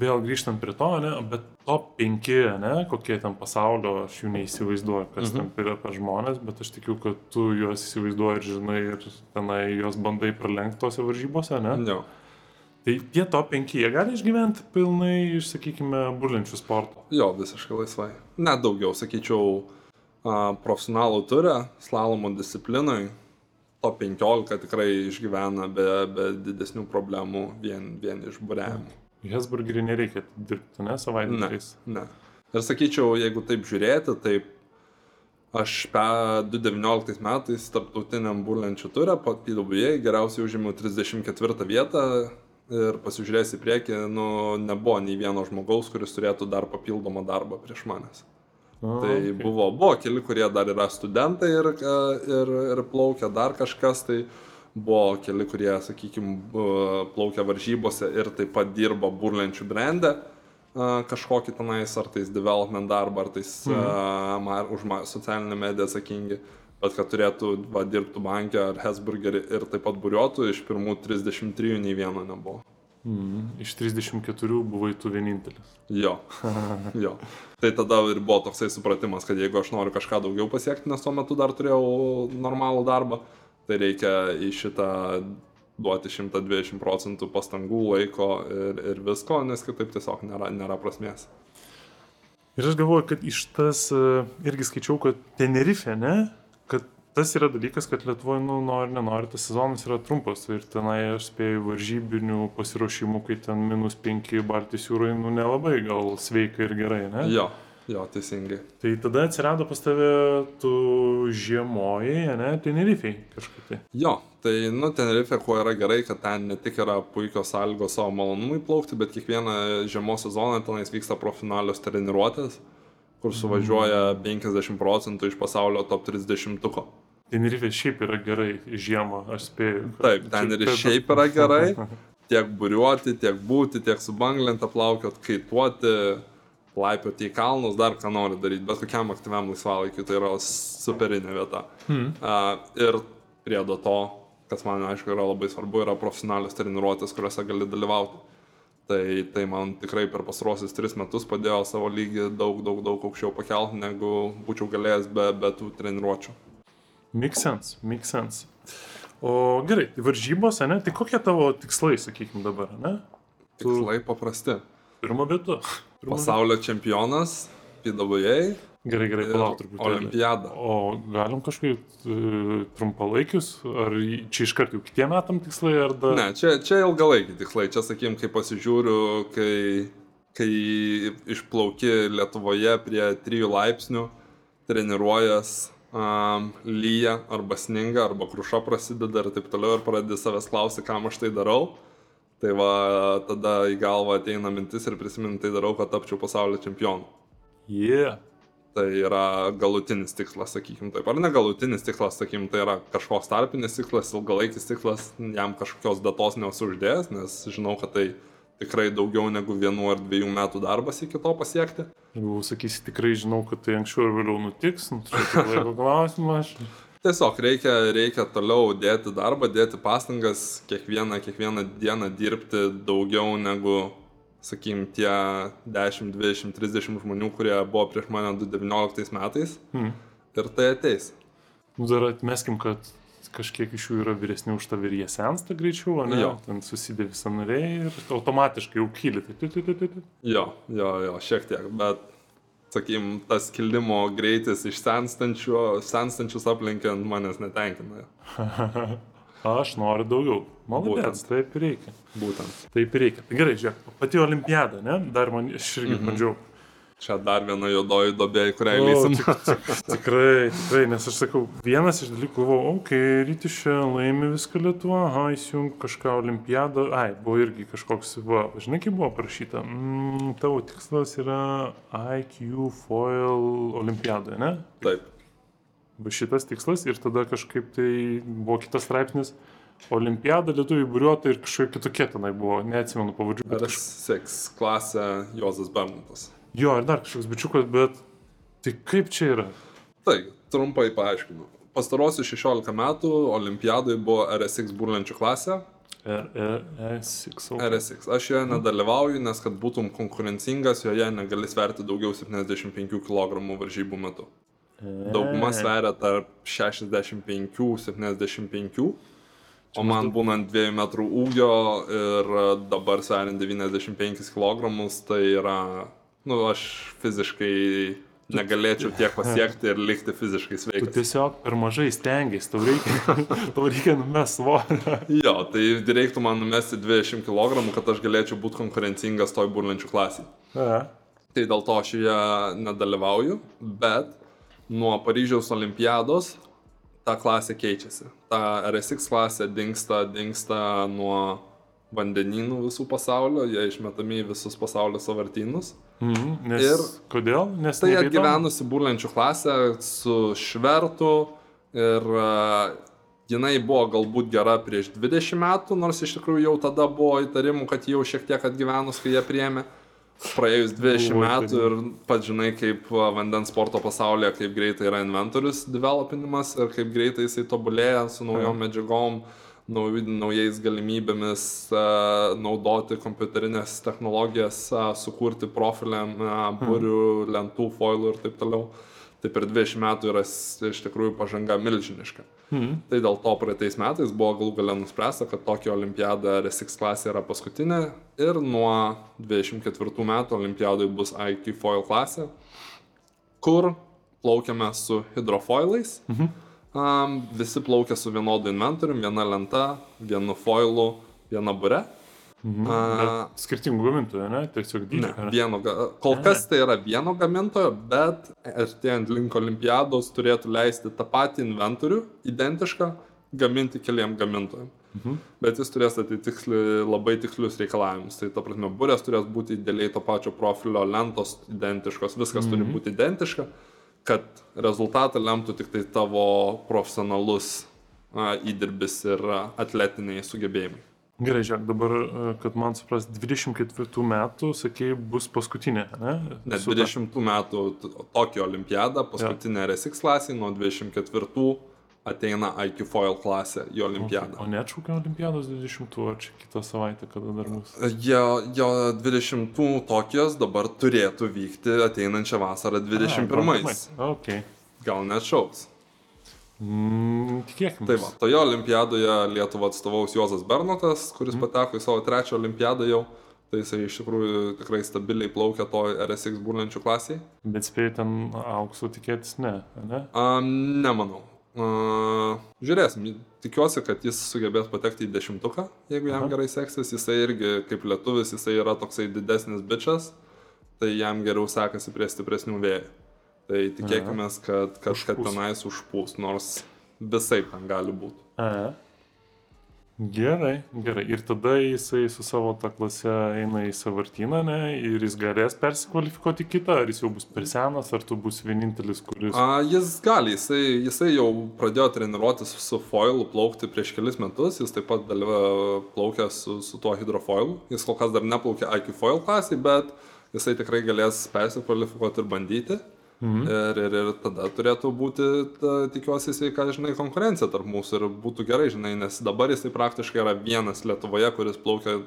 vėl grįžtant prie to, ne, bet top 5, ne, kokie ten pasaulio, aš jų neįsivaizduoju, kas mhm. ten yra per žmonės, bet aš tikiu, kad tu juos įsivaizduoji ir žinai ir tenai juos bandai pralenkti tose varžybose, ne? Ne. Tai tie top 5, jie gali išgyventi pilnai iš, sakykime, burlenčių sporto. Jo, visiškai laisvai. Net daugiau, sakyčiau, profesionalų turė, slalomo disciplinai, top 15 tikrai išgyvena be, be didesnių problemų vien, vien iš būrėjimų. Hesburgerį nereikia dirbti, ne, savaitgaliais? Ne, ne. Ir sakyčiau, jeigu taip žiūrėti, tai aš pe 2019 metais tarptautiniam burlenčių turę, po PWA geriausiai užėmiau 34 vietą ir pasižiūrėjęs į priekį, nu, nebuvo nei vieno žmogaus, kuris turėtų dar papildomą darbą prieš manęs. O, tai okay. buvo, buvo keli, kurie dar yra studentai ir, ir, ir plaukia dar kažkas, tai buvo keli, kurie, sakykime, plaukia varžybose ir taip pat dirba burlenčių brandę kažkokį tenais, ar tais development darbą, ar tais mhm. uh, už socialinę mediją atsakingi, bet kad turėtų va, dirbtų bankė ar Hesburgerį ir taip pat buriuotų, iš pirmų 33 nei vieno nebuvo. Mm, iš 34 buvai tu vienintelis. Jo. jo. Tai tada ir buvo toksai supratimas, kad jeigu aš noriu kažką daugiau pasiekti, nes tuo metu dar turėjau normalų darbą, tai reikia į šitą duoti 120 procentų pastangų, laiko ir, ir visko, nes kitaip tiesiog nėra, nėra prasmės. Ir aš galvoju, kad iš tas e, irgi skaičiau, kad Tenerife, ne, tas yra dalykas, kad Lietuvoje, nu, nori, nenori, tas sezonas yra trumpas ir tenai aš spėjau varžybinių pasiruošimų, kai ten minus 5 Baltijos jūrai, nu, nelabai gal sveika ir gerai, ne? Jo. Jo, teisingai. Tai tada atsirado pas tave tu žiemoji, ne, Tenerifei kažkaip tai. Jo, tai, nu, Tenerife, kuo yra gerai, kad ten ne tik yra puikios sąlygos savo malonumui plaukti, bet kiekvieną žiemos sezoną tenais vyksta profesionalios treniruotės, kur suvažiuoja 50 procentų iš pasaulio top 30. -tuko. Tenerife šiaip yra gerai žiemą, aš spėju. Taip, ten ir šiaip yra gerai. Tiek buriuoti, tiek būti, tiek su banglente plaukiot, kaituoti laipioti į kalnus, dar ką nori daryti, bet kokiam aktyviam laisvalaikiu, tai yra superinė vieta. Hmm. Uh, ir priedo to, kas man aišku yra labai svarbu, yra profesionalios treniruotės, kuriuose gali dalyvauti. Tai, tai man tikrai per pastarosius tris metus padėjo savo lygį daug, daug, daug aukščiau pakelti, negu būčiau galėjęs be, be tų treniruočių. Make sense, make sense. O gerai, tai varžybos, ne? Tai kokie tavo tikslai, sakykime, dabar, ne? Tu... Tikslai paprasti. Pirmo vietu. Pasaulio čempionas, PWA. Gerai, gerai, palauk truputį. Olimpiada. O galim kažkaip uh, trumpalaikius, ar čia iš karto jau kitiem metam tikslai, ar dar... Ne, čia, čia ilgalaikiai tikslai. Čia, sakykim, kai pasižiūriu, kai, kai išplauki Lietuvoje prie 3 laipsnių, treniruojas, um, lyja arba sninga, arba kruša prasideda ir taip toliau ir pradedi savęs klausyti, kam aš tai darau Tai va, tada į galvą ateina mintis ir prisiminti tai darau, kad tapčiau pasaulio čempionu. Yeah. Tai yra galutinis tikslas, sakykim taip. Ar ne galutinis tikslas, sakykim, tai yra kažkoks tarpinis tikslas, ilgalaikis tikslas, jam kažkokios datos neuždėjęs, nes žinau, kad tai tikrai daugiau negu vienu ar dviejų metų darbas iki to pasiekti. Jeigu sakysi, tikrai žinau, kad tai anksčiau ir vėliau nutiks, nu, tai laiko klausimas. Tiesiog reikia, reikia toliau dėti darbą, dėti pastangas, kiekvieną, kiekvieną dieną dirbti daugiau negu, sakykim, tie 10, 20, 30 žmonių, kurie buvo prieš mane 2019 metais. Hmm. Ir tai ateis. Nu, dar atmeskim, kad kažkiek iš jų yra vyresni už tave ir jie sensta greičiau, o ne? Jo. Ten susidė visą nariai ir automatiškai jau kyli. Jo, jo, jo, šiek tiek, bet sakykim, tas kilimo greitis iš senstančius aplinkiant manęs netenkina. Aš noriu daugiau. Malonės, taip reikia. Būtent. Taip reikia. Tai gerai, žiūrėk, pati olimpiada, ne? Dar man, aš irgi mm -hmm. bandžiau Čia dar viena juodoji dobė, į kurią įlysim. Tik, tik, tikrai, tikrai, nes aš sakau, vienas iš dalykų buvo, o, kai rytis čia laimi viską Lietuva, aha, įsijung kažką olimpiadą, ai, buvo irgi kažkoks, va, žinai, kaip buvo parašyta, mm, tavo tikslas yra IQ foil olimpiadoje, ne? Taip. Va šitas tikslas ir tada kažkaip tai buvo kitas straipsnis. Olimpiada, lietuvių būriuota ir kažkokia kitokia tenai buvo, neatsimenu pavadžių. Bet aš... Seks klasė Jozas Bermontas. Jo, ir dar kažkoks bičiukas, bet tai kaip čia yra? Tai, trumpai paaiškinu. Pastarosius 16 metų olimpiadai buvo RSX burlenčių klasė. RSX. Okay. RSX. Aš joje nedalyvauju, nes kad būtum konkurencingas, joje negali sverti daugiau 75 kg varžybų metu. Dauguma sveria tarp 65-75, o man būnant 2 metrų ūgio ir dabar sveriant 95 kg, tai yra nu, aš fiziškai negalėčiau tiek pasiekti ir likti fiziškai sveikas. Tu tiesiog per mažai stengiasi, tau reikia, tau reikia numesti svorį. jo, tai reiktų man numesti 20 kg, kad aš galėčiau būti konkurencingas toj burlenčių klasiai. Tai dėl to aš joje nedalyvauju, bet nuo Paryžiaus olimpiados ta klasė keičiasi. Ta RSX klasė dinksta, dinksta nuo vandenynų visų pasaulio, jie išmetami į visus pasaulio savartynus. Mm, nes, ir kodėl? Nes tai atgyvenusi būlenčių klasė su švertu ir uh, jinai buvo galbūt gera prieš 20 metų, nors iš tikrųjų jau tada buvo įtarimų, kad jau šiek tiek atgyvenus, kai jie priemė. Praėjus 20 Buvo metų ir pats žinai, kaip a, vandens sporto pasaulyje, kaip greitai yra inventorius developinimas ir kaip greitai jisai tobulėja su naujom medžiagom, nauj, naujais galimybėmis naudoti kompiuterinės technologijas, sukurti profiliam, burių, lentų, foilų ir taip toliau. Tai per 20 metų yra iš tikrųjų pažanga milžiniška. Mhm. Tai dėl to praeitais metais buvo galų gale nuspręsta, kad Tokio olimpiada RSX klasė yra paskutinė ir nuo 24 metų olimpiadai bus IQ foil klasė, kur plaukiame su hidrofoilais. Mhm. Um, visi plaukia su vienodu inventorium, viena lenta, vienu foilu, viena bure. Mhm. Bet skirtingų gamintojų, ne? Tiesiog dydžio. ne? vieno, kol kas tai yra vieno gamintojo, bet artėjant link olimpiados turėtų leisti tą patį inventorių, identišką, gaminti keliam gamintojam. Mhm. Bet jis turės atitikti labai tikslius reikalavimus. Tai ta prasme, burės turės būti idealiai to pačio profilio, lentos identiškos, viskas mhm. turi būti identiška, kad rezultatą lemtų tik tai tavo profesionalus įdirbis ir atletiniai sugebėjimai. Gerai, žiūrėk, dabar, kad man supras, 24 metų, sakėjai, bus paskutinė, ne? Ne, Su ta- 20 metų t- Tokio olimpiada, paskutinė RSX klasė, nuo 24 ateina IQ foil klasė į olimpiadą. O neatšaukia olimpiados 20, ar čia kitą savaitę, kada dar bus? Jo, jo 20 Tokijos dabar turėtų vykti ateinančią vasarą 21. Ok. Gal net šauks. Mm, tikėkime. Tai va, toje olimpiadoje Lietuvą atstovaus Juozas Bernotas, kuris pateko į savo trečią olimpiadą jau. Tai jisai iš tikrųjų tikrai stabiliai plaukia to RSX būrlenčių klasiai. Bet spėjai ten aukso tikėtis, ne, ne? Um, nemanau. Uh, žiūrėsim, tikiuosi, kad jis sugebės patekti į dešimtuką, jeigu jam Aha. gerai seksis. Jisai irgi, kaip lietuvis, jisai yra toksai didesnis bičias, tai jam geriau sekasi prie stipresnių vėjų. Tai tikėkime, kad, Užpūs. tenais užpūs, nors visai ten gali būti. A. Gerai, gerai. Ir tada jisai su savo tą klasę eina į savartyną, ne? Ir jis galės persikvalifikuoti kitą, ar jis jau bus per senas, ar tu bus vienintelis, kuris... A, jis gali, jisai, jisai jau pradėjo treniruotis su foilu plaukti prieš kelis metus, jis taip pat dalyvavo plaukia su, su tuo hidrofoilu. Jis kol kas dar neplaukė IQ foil klasiai, bet jisai tikrai galės persikvalifikuoti ir bandyti. Mhm. Ir, ir, ir tada turėtų būti, ta, tikiuosi, sveika, žinai, konkurencija tarp mūsų ir būtų gerai, žinai, nes dabar jisai praktiškai yra vienas Lietuvoje, kuris plaukia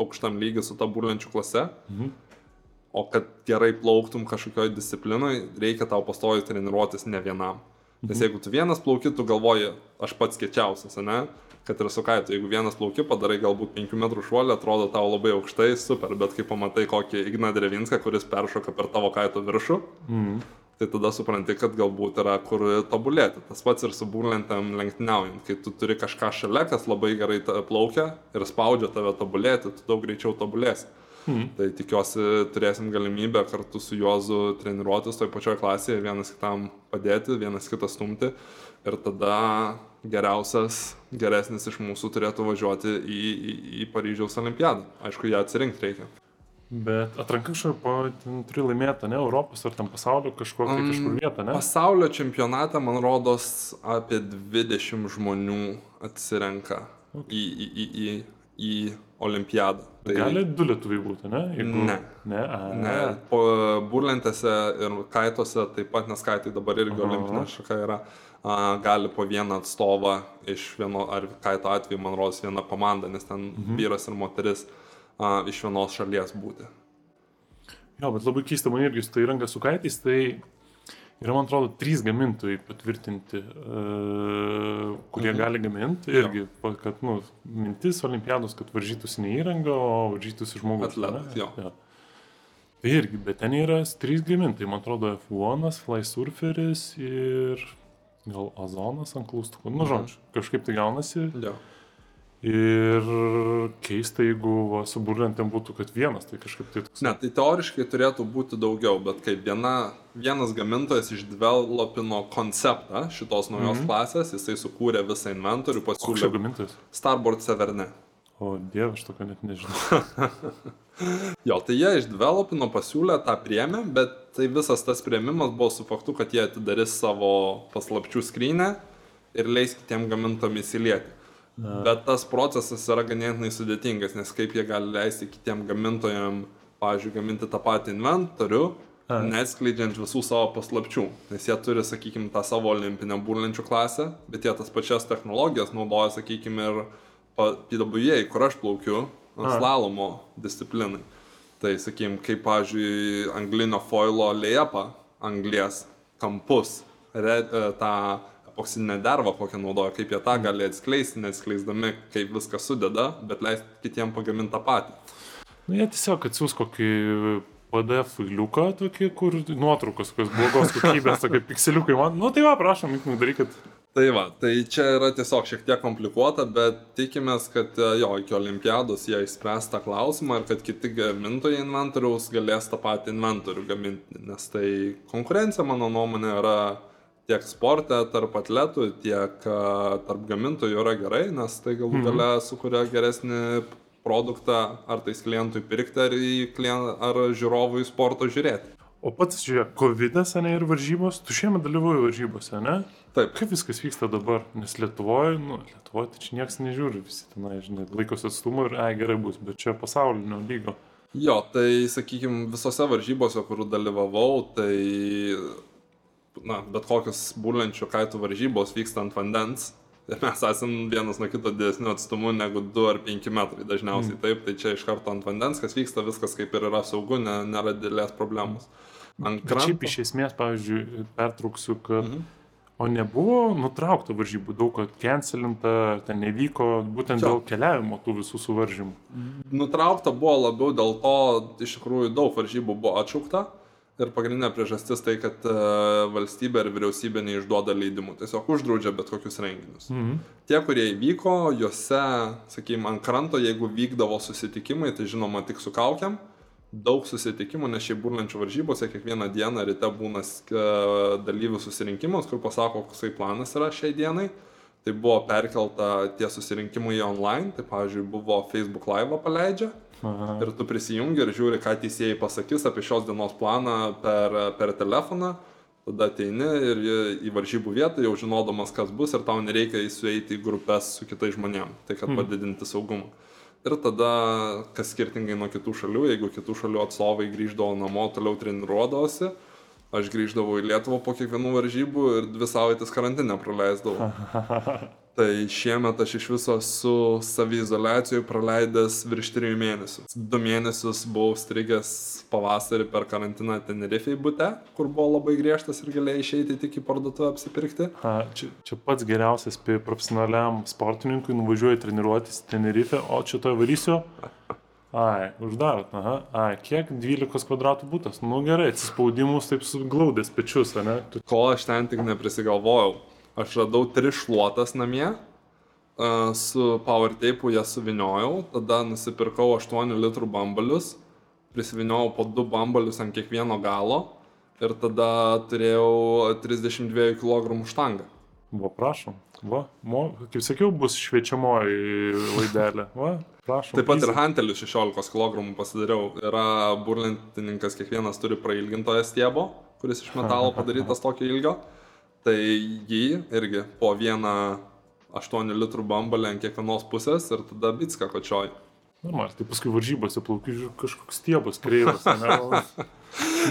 aukštam lygiui su ta burlenčių klase. Mhm. O kad gerai plauktum kažkokioj disciplinoje, reikia tau pastoju treniruotis ne vienam. Nes jeigu tu vienas plauki, tu galvoji, aš pats kečiausias, ne? Kad ir su kaitu, jeigu vienas plauki, padarai galbūt 5 metrų šuolį, atrodo tau labai aukštai, super, bet kai pamatai kokį Igną Drevinską, kuris peršoka per tavo kaito viršų, Mm. tai tada supranti, kad galbūt yra kur tobulėti. Tas pats ir su burlentėm lenktyniaujant. Kai tu turi kažką šalia, kas labai gerai plaukia ir spaudžia tave tobulėti, tu daug greičiau tobulėsi. Mm. Tai tikiuosi turėsim galimybę kartu su Juozu treniruotis toj pačioj klasėje, vienas kitam padėti, vienas kitą stumti. Ir tada geriausias, geresnis iš mūsų turėtų važiuoti į, į, į Paryžiaus olimpiadą. Aišku, ją atsirinkti reikia. Bet atranka ten turi laimėti, ne Europos ar ten pasaulio kažkokią Mm, kažkur vietą, ne? Pasaulio čempionate, man rodos, apie 20 žmonių atsirenka į, į, į, į, į olimpiadą. Tai Gali du lietuviai būti, ne? Ne. Ne, a, Ne, po burlentėse ir kaituose taip pat, nes kaitai dabar irgi olimpinė šaka yra, a, gali po vieną atstovą iš vieno, ar kaito atveju, man rodos, viena komanda, nes ten Mhm. vyras ir moteris a, iš vienos šalies būti. Jo, bet labai keista, man irgi tai įranga su kaitais, tai yra, man atrodo, trys gamintojai patvirtinti, uh, kurie Mhm. gali gaminti. Irgi, pa- kad, nu, mintis olimpiados, kad varžytųsi ne įranga, o varžytųsi žmogus. Atletas, jo. jo. Tai irgi, bet ten yra trys gamintojai, man atrodo, F1, Fly Surferis ir gal Azonas ant klaustukų. Nu, Mhm. žodžiu, kažkaip tai gaunasi. Jo. Ir keista, jeigu va, su burlentėm būtų, kad vienas, tai kažkaip tai toks. Ne, tai teoriškai turėtų būti daugiau, bet kaip viena, vienas gamintojas išdevelopino konceptą šitos naujos Mhm. klasės, jisai sukūrė visą inventorių, Koks čia pasiūlė gamintojas? Starboard Severne. O dieve, aš tokio net nežinau. Jo, tai jie išdevelopino, pasiūlė tą priemę, bet tai visas tas prieimimas buvo su faktu, kad jie atidarys savo paslapčių skrynę ir leis kitiem gamintojam įsilieti. Bet tas procesas yra ganėtinai sudėtingas, nes kaip jie gali leisti kitiem gamintojam, pavyzdžiui, gaminti tą patį inventorių, neatskleidžiant visų savo paslapčių. Nes jie turi, sakykime, tą savo olimpinę burlenčių klasę, bet jie tas pačias technologijas naudoja, sakykime, ir PWA, kur aš plaukiu, slalomo disciplinai. Tai, sakykime, kaip, pavyzdžiui, anglinio foilo lėpą, anglės kampus, red, tą epoksinę dervą, kokią naudoja, kaip jie tą gali atskleisti, neatskleisdami, kaip viską sudeda, bet leisti kitiem pagaminti tą patį. Nu, jie tiesiog atsiūs kokį PDF failiuką tokį, kur nuotraukos, kokios blogos kokybės, tokie pikseliukai. Man, nu tai va, prašom, darykit. Tai va, tai čia yra tiesiog šiek tiek komplikuota, bet tikimės, kad jo, iki olimpiados jie išspręs tą klausimą ir kad kiti gamintojai inventoriaus galės tą patį inventorių gaminti, nes tai konkurencija, mano nuomonė, yra tiek sporte tarp atletų, tiek tarp gamintojų yra gerai, nes tai galų Mhm. gale sukuria geresnį produktą ar tais klientui pirkti, ar, klient, ar žiūrovui sporto žiūrėti. O pats, žiūrėk, COVID-as, ne, ir varžybos, tu šiemet dalyvauji varžybose, ne? Taip. Kaip viskas vyksta dabar? Nes Lietuvoje, nu, Lietuvoje tai čia niekas nežiūri, visi tenai, žinai, laikosi atstumų ir, ai, gerai bus, bet čia pasaulinio lygio. Jo, tai sakykime, visose varžybose, kur dalyvavau, tai, na, bet kokios būlenčių kaitų varžybos vyksta ant vandens. Mes esame vienas nuo kito didesnių atstumų negu 2 ar 5 metrai dažniausiai mm. taip, tai čia iš karto ant vandens, kas vyksta, viskas kaip ir yra saugu, ne, nėra didelės problemos. Ant Bet šiaip kranto. iš esmės, pavyzdžiui, pertrauksiu, kad... Mhm. O nebuvo nutraukta varžybų, daug kad cancelinta, ten nevyko, būtent Jo. dėl keliavimo tų visų suvaržymų. Nutraukta buvo labiau dėl to, iš tikrųjų daug varžybų buvo atšaukta. Ir pagrindinė priežastis tai, kad e, valstybė ir vyriausybė neišduoda leidimų, tiesiog uždraudžia bet kokius renginius. Mhm. Tie, kurie įvyko, juose, sakykime, ant kranto, jeigu vykdavo susitikimai, tai žinoma tik su kaukiam, daug susitikimų, nes šiaip burlančių varžybose kiekvieną dieną ryte būna e, dalyvių susirinkimas, kur pasako, koksai planas yra šiai dienai. Tai buvo perkelta tie susirinkimai į online, tai pavyzdžiui buvo Facebook Live paleidžia Aha. ir tu prisijungi ir žiūri, ką teisėjai pasakys apie šios dienos planą per, per telefoną. Tada ateini ir į- varžybų vietą jau žinodamas, kas bus ir tau nereikia įsueiti į grupės su kitais žmonėmis, tai kad padidinti saugumą. Ir tada, kas skirtingai nuo kitų šalių, jeigu kitų šalių atstovai grįždavo namo, toliau treniruodavosi, aš grįždavau į Lietuvą po kiekvienų varžybų ir dvi savaitės karantinę praleisdavau. Tai šiemet aš iš viso su savizolacijoje praleidęs virš 3 mėnesių. Du mėnesius buvau strigęs pavasarį per karantiną Tenerifei bute, kur buvo labai griežtas ir galėjai išeiti tik į parduotuvę apsipirkti. A, čia, čia pats geriausias profesionaliam sportininkui nuvažiuoji treniruotis Tenerife, o čia to varysiu. Ai, uždarot, aha. Ai, kiek 12 kvadratų būtas? Nu gerai, atsispaudimus taip suglaudęs pečius, ne? Tu... Ko aš ten tik neprisigalvojau. Aš radau tris šluotas namie, a, su power tape'u jas suviniojau, tada nusipirkau 8 litrų bambalius, prisiviniojau po 2 bambalius ant kiekvieno galo ir tada turėjau 32 kg štangą. Va, prašom. Va, mo, kaip sakiau, bus šviečiamoji laidelė. Va, prašom. Taip pat ir easy. hantelius 16 kg pasidariau. Yra burlintininkas, kiekvienas turi prailgintoją stiebo, kuris iš metalo padarytas tokio ilgio. Tai jį irgi po vieną 8 litrų bambalį ant kiekvienos pusės ir tada bitską kočioj. Normal, tai paskui varžybose plaukiu kažkoks stiebas kreivas.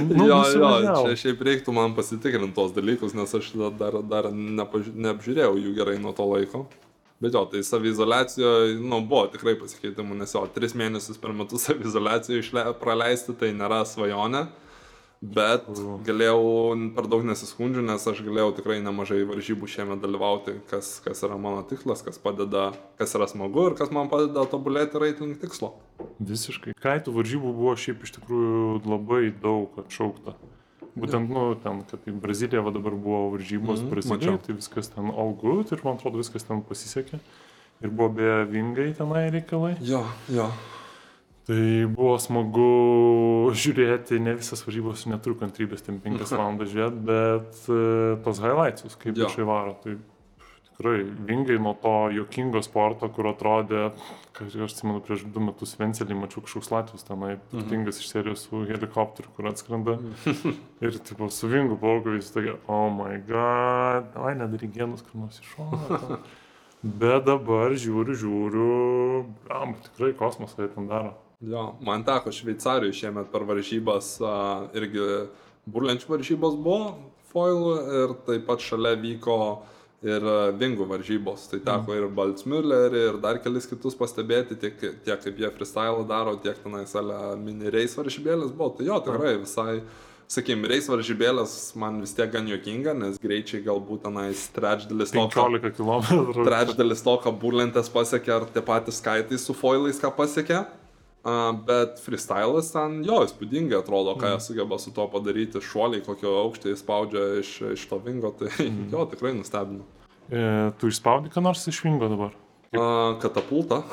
Nu, jo, jo, čia šiaip reiktų man pasitikrinti tos dalykus, nes aš dar, dar nepaži... neapžiūrėjau jų gerai nuo to laiko. Bet jo, tai savizolacijoje, nu, buvo tikrai pasikeitimų, nes jo, tris mėnesius per metus savizolacijoje išle... praleisti tai nėra svajonė. Bet galėjau per daug nesiskundžiu, nes aš galėjau tikrai nemažai varžybų šiemet dalyvauti, kas, kas yra mano tikslas, kas padeda, kas yra smagu ir kas man padeda tobulėti ir eiti link tikslo. Visiškai. Kaitų varžybų buvo šiaip iš tikrųjų labai daug atšaukta. Būtent, nu, ten, kad į Braziliją va dabar buvo varžybos mm, mačiau. tai viskas ten all good ir man atrodo viskas ten pasisekė. Ir buvo be vingai tenai reikalai. Jo, jo. Tai buvo smagu žiūrėti, ne visas varžybos neturiu kantrybės, ten 5 valandas žiūrėti, bet e, tos highlights, kaip Jo. čia varo, tai tikrai vingai nuo to jokingo sporto, kur atrodė, kad aš atsimenu, prieš du metus Vencelį mačiau kažkoks Latvijos tenai, turtingas iš serijos su helikopteriu, kur atskrenda. ir tipo su vingu plaukiu, jis tokia, oh my god, ai nedaryk genus, kur nors iš šono. Bet dabar žiūriu, žiūriu, am, tikrai kosmosą jie ten daro. Jo, man teko Šveicarijoje šiemet per varžybas, irgi burlenčių varžybos buvo foilų ir taip pat šalia vyko ir vingų varžybos. Tai teko ir Baltsmüllerį, ir dar kelis kitus pastebėti, tiek, tiek kaip jie freestyle daro, tiek tenais mini reis varžybėlės buvo. Tai jo, tikrai visai, sakykim, reis varžybėlės man vis tiek gan juokinga, nes greičiai galbūt tenais trečdalis to, ką 15 km. trečdalis to, ką burlentės pasiekė, ar tie patys skaitai su foilais, ką pasiekė. Bet freestylas ten jo įspūdingai atrodo, ką jie sugeba su to padaryti, šuoliai, kokio aukštį jis spaudžia iš, iš to vingo, tai jo tikrai nustebino. E, tu išspaudi ką nors iš vingo dabar? Uh, katapulta.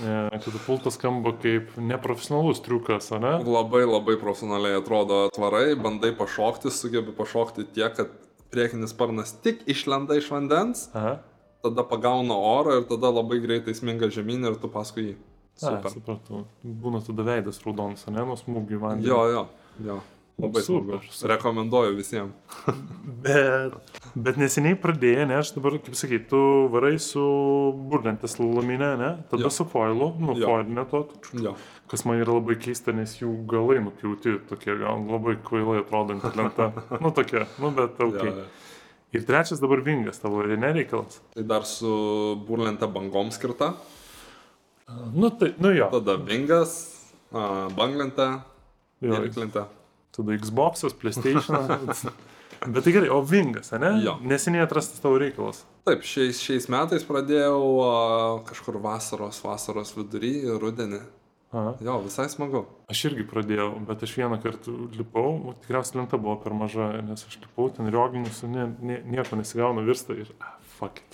E, Katapultas skamba kaip neprofesionalus triukas, ar ne? Labai labai profesionaliai atrodo atvarai, bandai pašokti, sugebi pašokti tiek, kad priekinis sparnas tik išlenda iš vandens, Aha. tada pagauna orą ir tada labai greitai sminga žemyn ir tu paskui jį. A, Super. supratau. Būna tada veidas raudonas, ne, nuo smūgių vandenį. Jo, jo, jo. Labai Super, super. Rekomenduoju visiems. Bet, bet neseniai pradėjai, ne, aš dabar, kaip sakai, tu varai su burlentės laminė, ne, tada Jo. su foilu, nu, foilinė to, Jo. kas man yra labai keista, nes jų galai nupjauti, tokie gal labai kvailai atrodanti lenta. nu, tokie, nu, bet ok. Jo, jo. Ir trečias dabar vingas tavo, ar ne reikalas? Tai dar su burlente bangom skirta. Nu, tai, nu jo. Tada vingas, a, banglente jo. ir klinte. Tada Xbox'as, PlayStation. bet tai gerai, o vingas, ne? Jo. Neseniai atrastas tavo reikalas. Taip, šiais, šiais metais pradėjau a, kažkur vasaros, vasaros vidury, rudenį. Aha. Jo, visai smagu. Aš irgi pradėjau, bet aš vieną kartą lipau, o tikriausiai lenta buvo per maža, nes aš lipau ten rioginus, ne, ne, nieko nesigauna virsta ir, fuck it.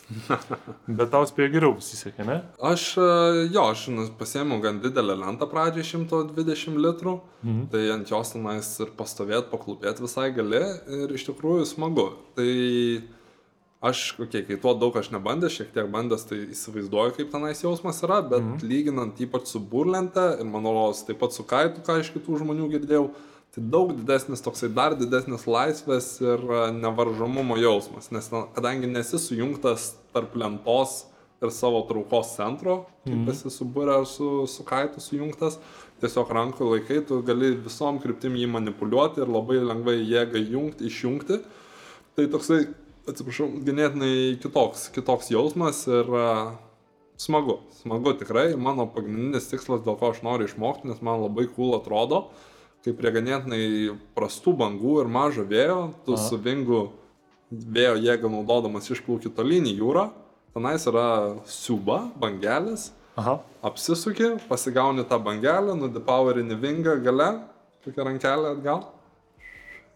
bet tau spėjo geriau pasisekė, ne? Aš, a, jo, aš nu, pasiėmiau gan didelę lentą pradžiai, 120 litrų. Mhm. Tai ant jos tenais ir pastovėti, paklūpėti visai gali ir iš tikrųjų smagu. Tai aš, okay, kai tuo daug aš nebandęs, šiek tiek bandęs, tai įsivaizduoju, kaip tenais jausmas yra, bet mhm. lyginant ypač su burlente ir rodos taip pat su kaitu, ką iš kitų žmonių girdėjau, tai daug didesnis toksai dar didesnis laisvės ir a, nevaržomumo jausmas, nes kadangi nesi sujungtas tarp lentos ir savo traukos centro, kaip mhm. esi subūrę ar su, su kaitu sujungtas, tiesiog rankų laikai, tu gali visom kryptim jį manipuliuoti ir labai lengvai jėgą jungti, išjungti. Tai toksai, atsiprašau, ganėtinai kitoks, kitoks jausmas ir uh, smagu, smagu tikrai. Mano pagrindinis tikslas, dėl ko aš noriu išmokti, nes man labai cool atrodo, kai prie ganėtinai prastų bangų ir mažo vėjo, tu Aha. su vingu vėjo jėgą naudodamas išplauki tolyn į jūrą, tenais yra siuba, bangelės, Aha. apsisuki, pasigauni tą bangelę, nudipowerini vingą gale, tokia rankelė atgal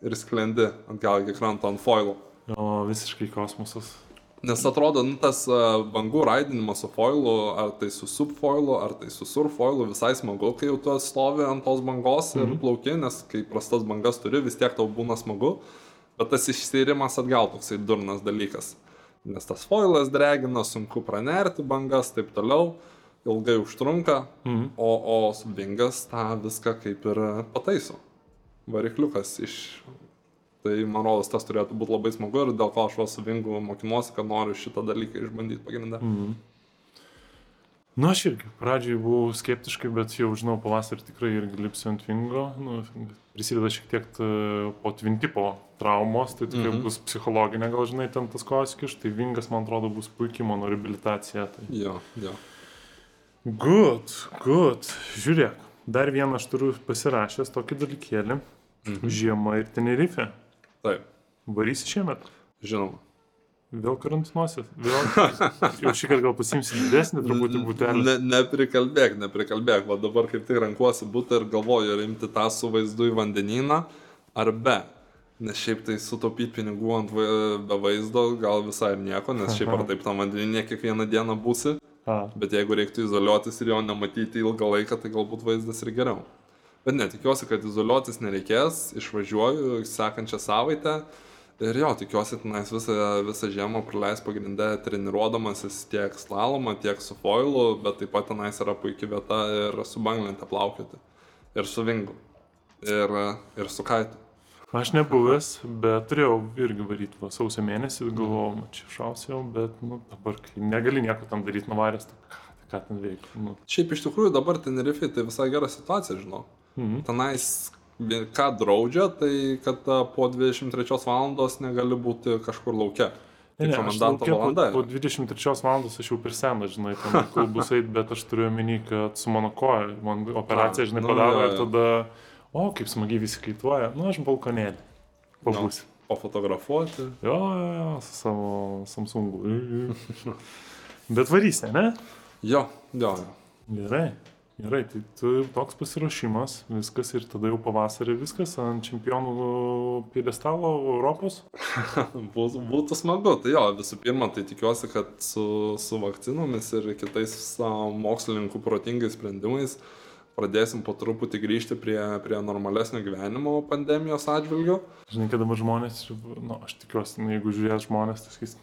ir sklendi atgal iki kranto ant foilo. Jo, visiškai kosmosas. Nes atrodo, nu, tas bangų raidinimas su foilu, ar tai su subfoilu, ar tai su surfoilu, visai smagu, kai jau tu stovi ant tos bangos ir plauki, nes kai prastas bangas turi, vis tiek tau būna smagu, bet tas išsirimas atgal toksai durnas dalykas. Nes tas foilas dregina, sunku pranerti bangas, taip toliau, ilgai užtrunka, Mhm. o, o subingas tą viską kaip ir pataiso. Varikliukas iš... Tai man rodos, tas turėtų būti labai smagu ir dėl ko aš su vingu mokinuosi, kad noriu šitą dalyką išbandyti pagrindę. Mhm. Nu, aš irgi pradžioj buvau skeptiškai, bet jau žinau, pavasarį tikrai irgi lipsiu ant vingo. Nu, prisideda šiek tiek po tvintipo traumos, tai tikrai Mhm. bus psichologinė, gal žinai, ten tas koskiš, tai vingas, man atrodo, bus puikiai mano rehabilitacija. Tai. Jo, jo. Good, good. Žiūrėk, dar vieną aš turiu pasirašęs tokį dalykėlį. Mhm. Žiema ir Tenerife. Taip, Varysi šiemet. žinoma. Vėl karantinuosi. Vėl. Jau šį kartą gal pasimsi didesnį truputį būtelį. Ne, neprikalbėk, neprikalbėk. Va dabar kaip tik renkuosi būti ir galvoju, ar imti tą su vaizdu į vandenyną, ar be. Nes šiaip tai sutaupyti pinigų ant va- be vaizdo gal visai ir nieko, nes šiaip ar taip tam vandenyje kiekvieną dieną būsi. A, Bet jeigu reiktų izoliuotis ir jo nematyti ilgą laiką, tai galbūt vaizdas ir geriau. Bet ne, tikiuosi, kad izoliuotis nereikės, išvažiuoju sekančią savaitę Ir jo, tikiuosi, tenais visą, visą žiemą praleis pagrindę treniruodamasis tiek slalomą, tiek su foilu, bet taip pat tenais yra puikia vieta ir su banglente plaukioti. Ir su vingu. Ir, ir su kaitu. Aš nebuvęs, bet turėjau irgi varyti va, sausio mėnesį, galvojau, nu, čia šausiau, bet nu, dabar negali nieko tam daryti nuvaręs, tai ką, tai ten veikti. Nu. Šiaip iš tikrųjų dabar Tenerifei tai visai gera situacija, žinau. Mhm. Tenais ką draudžia, tai kad po 23 valandos negali būti kažkur laukia. Tai ne, komendanto laukia valanda. Po, po yra. 23 valandos aš jau per senas, žinai, ten kol bus eit, bet aš turiu omeny, kad su mano koja, man operaciją, žinai, nu, padaro ir tada, o, kaip smagiai visi kaituoja, nu, aš balkonėlį. Pabūsiu. Pafotografuoti. Jo, jo, jo, su savo Samsungu. Bet varysi, ne? Jo, jo, jo. Gerai. Gerai, tai tu toks pasiruošimas, viskas ir tada jau pavasarį viskas ant čempionų piedestalo Europos. Būtų, smagu, tai jo, visų pirma, tai tikiuosi, kad su, su vakcinomis ir kitais mokslininkų protingais sprendimais pradėsim po truputį grįžti prie, prie normalesnio gyvenimo pandemijos atžvilgiu. Žinai, kad dabar žmonės, nu, aš tikiuosi, nu, jeigu žiūrės žmonės, tai sakys,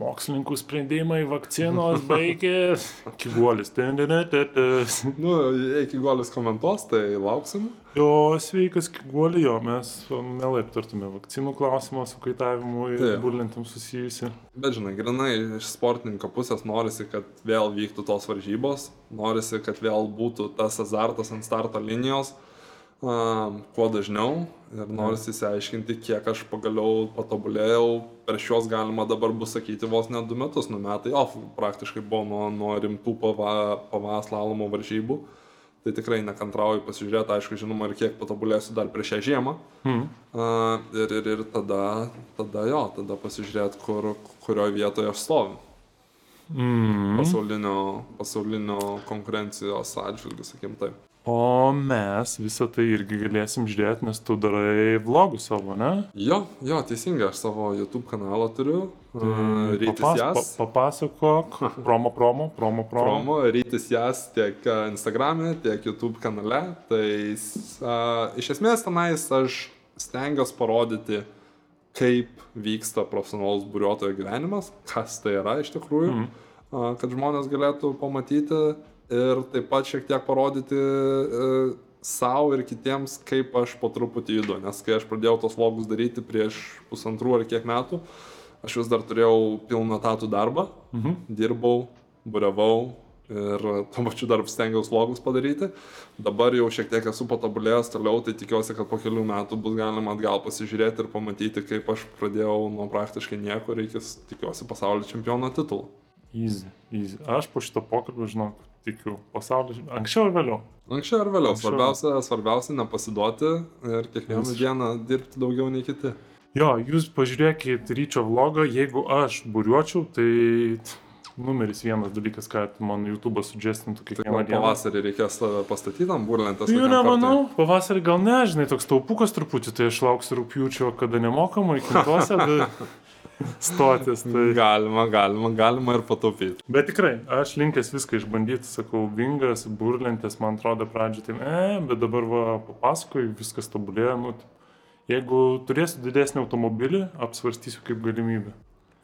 mokslininkų sprendimai, vakcinos baigė, kiguolis. Nu, jei iki golis komentuos, tai lauksim. Jo, sveikas, kiguolį, jo, mes mielai aptartume vakcinų klausimą su kaitavimu ir Taip. burlintam susijusi. Bet žinai, grinai iš sportininko pusės norisi, kad vėl vyktų tos varžybos, norisi, kad vėl būtų tas azartas ant starto linijos kuo dažniau ir norisi įsiaiškinti, kiek aš pagaliau patobulėjau. Per šios galima dabar bus sakyti vos ne du metus, nu metai off praktiškai buvo nuo, nuo rimtų pava, pavaslalomo varžybų. Tai tikrai nekantrauju pasižiūrėti, aišku, žinoma, ir kiek patobulėsiu dar prieš šią žiemą. Hmm. Uh, ir, ir, ir tada, tada jo, tada pasižiūrėti, kur, kurioje vietoje aš stoviu. Mm. Pasaulinio, pasaulinio konkurencijos atžvilgių, sakykim taip. O mes visą tai irgi galėsim žiūrėti, nes tu darai vlogus savo, ne? Jo, jo, teisingai, aš savo YouTube kanalą turiu. Uh, rytis Papas, jas. pa, papasakok, promo, promo, promo, promo. Promo, rytis jas tiek a, Instagram'e, tiek YouTube kanale. Tai uh, iš esmės tenais aš stengiuosi parodyti, kaip vyksta profesionalus buriuotojo gyvenimas, kas tai yra iš tikrųjų, mm. kad žmonės galėtų pamatyti ir taip pat šiek tiek parodyti e, savo ir kitiems, kaip aš po truputį judu. Nes kai aš pradėjau tos vlogus daryti prieš pusantrų ar kiek metų, aš vis dar turėjau pilną tatų darbą, Mhm. dirbau, buriavau ir tuo pačiu dar stengiausi vlogus padaryti. Dabar jau šiek tiek esu patobulėjęs toliau, tai tikiuosi, kad po kelių metų bus galima atgal pasižiūrėti ir pamatyti, kaip aš pradėjau nuo praktiškai nieko ir iki, tikiuosi, pasaulio čempiono titulų. Easy, easy. Aš po šito pokalbio, žinok, tikiu, pasaulio, anksčiau ir vėliau. Anksčiau ar vėliau, Anksčiau. svarbiausia, svarbiausia nepasiduoti ir kiekvieną Visiškai. dieną dirbti daugiau nei kiti. Jo, jūs pažiūrėkit ryčio vlogą, jeigu aš buriuočiau, tai numeris vienas dalykas, kad man YouTube suggestintų Tai kiekvieną gal dieną. pavasarį reikės tave pastatyti ant burlentės. Jų nemanau, pavasarį gal ne, žinai, toks taupukas truputį, tai aš lauksiu rūpjūčio, kada nemokamai, kintose stotis. Tai... Galima, galima, galima ir pataupyti. Bet tikrai, aš linkęs viską išbandyti, sakau, vingas, burlentės, man atrodo, pradžioje tai, e, bet dabar va, papasakoju, viskas tobulėja. Nu, jeigu turėsiu didesnį automobilį, apsvarstysiu kaip galimybę.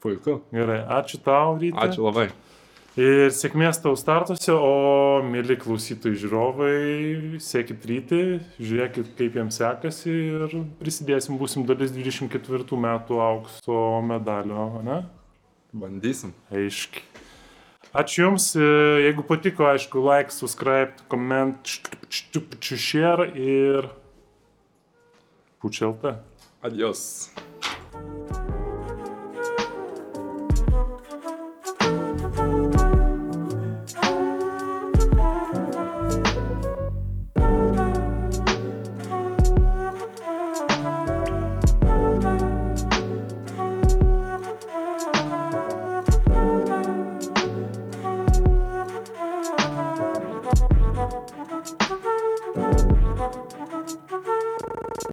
Puiku. Gerai, ačiū tau, ryte. Ačiū labai. Ir sėkmės tau startuose, o mėly klausytojai žiūrovai, sėkit ryti, žiūrėkit, kaip jiems sekasi ir prisidėsim, būsim dalis 24 metų aukso medalio, ne? Bandysim. Aiškiai. Ačiū Jums, e, jeigu patiko, aišku, like, subscribe, comment, share ir pučialta. Adios.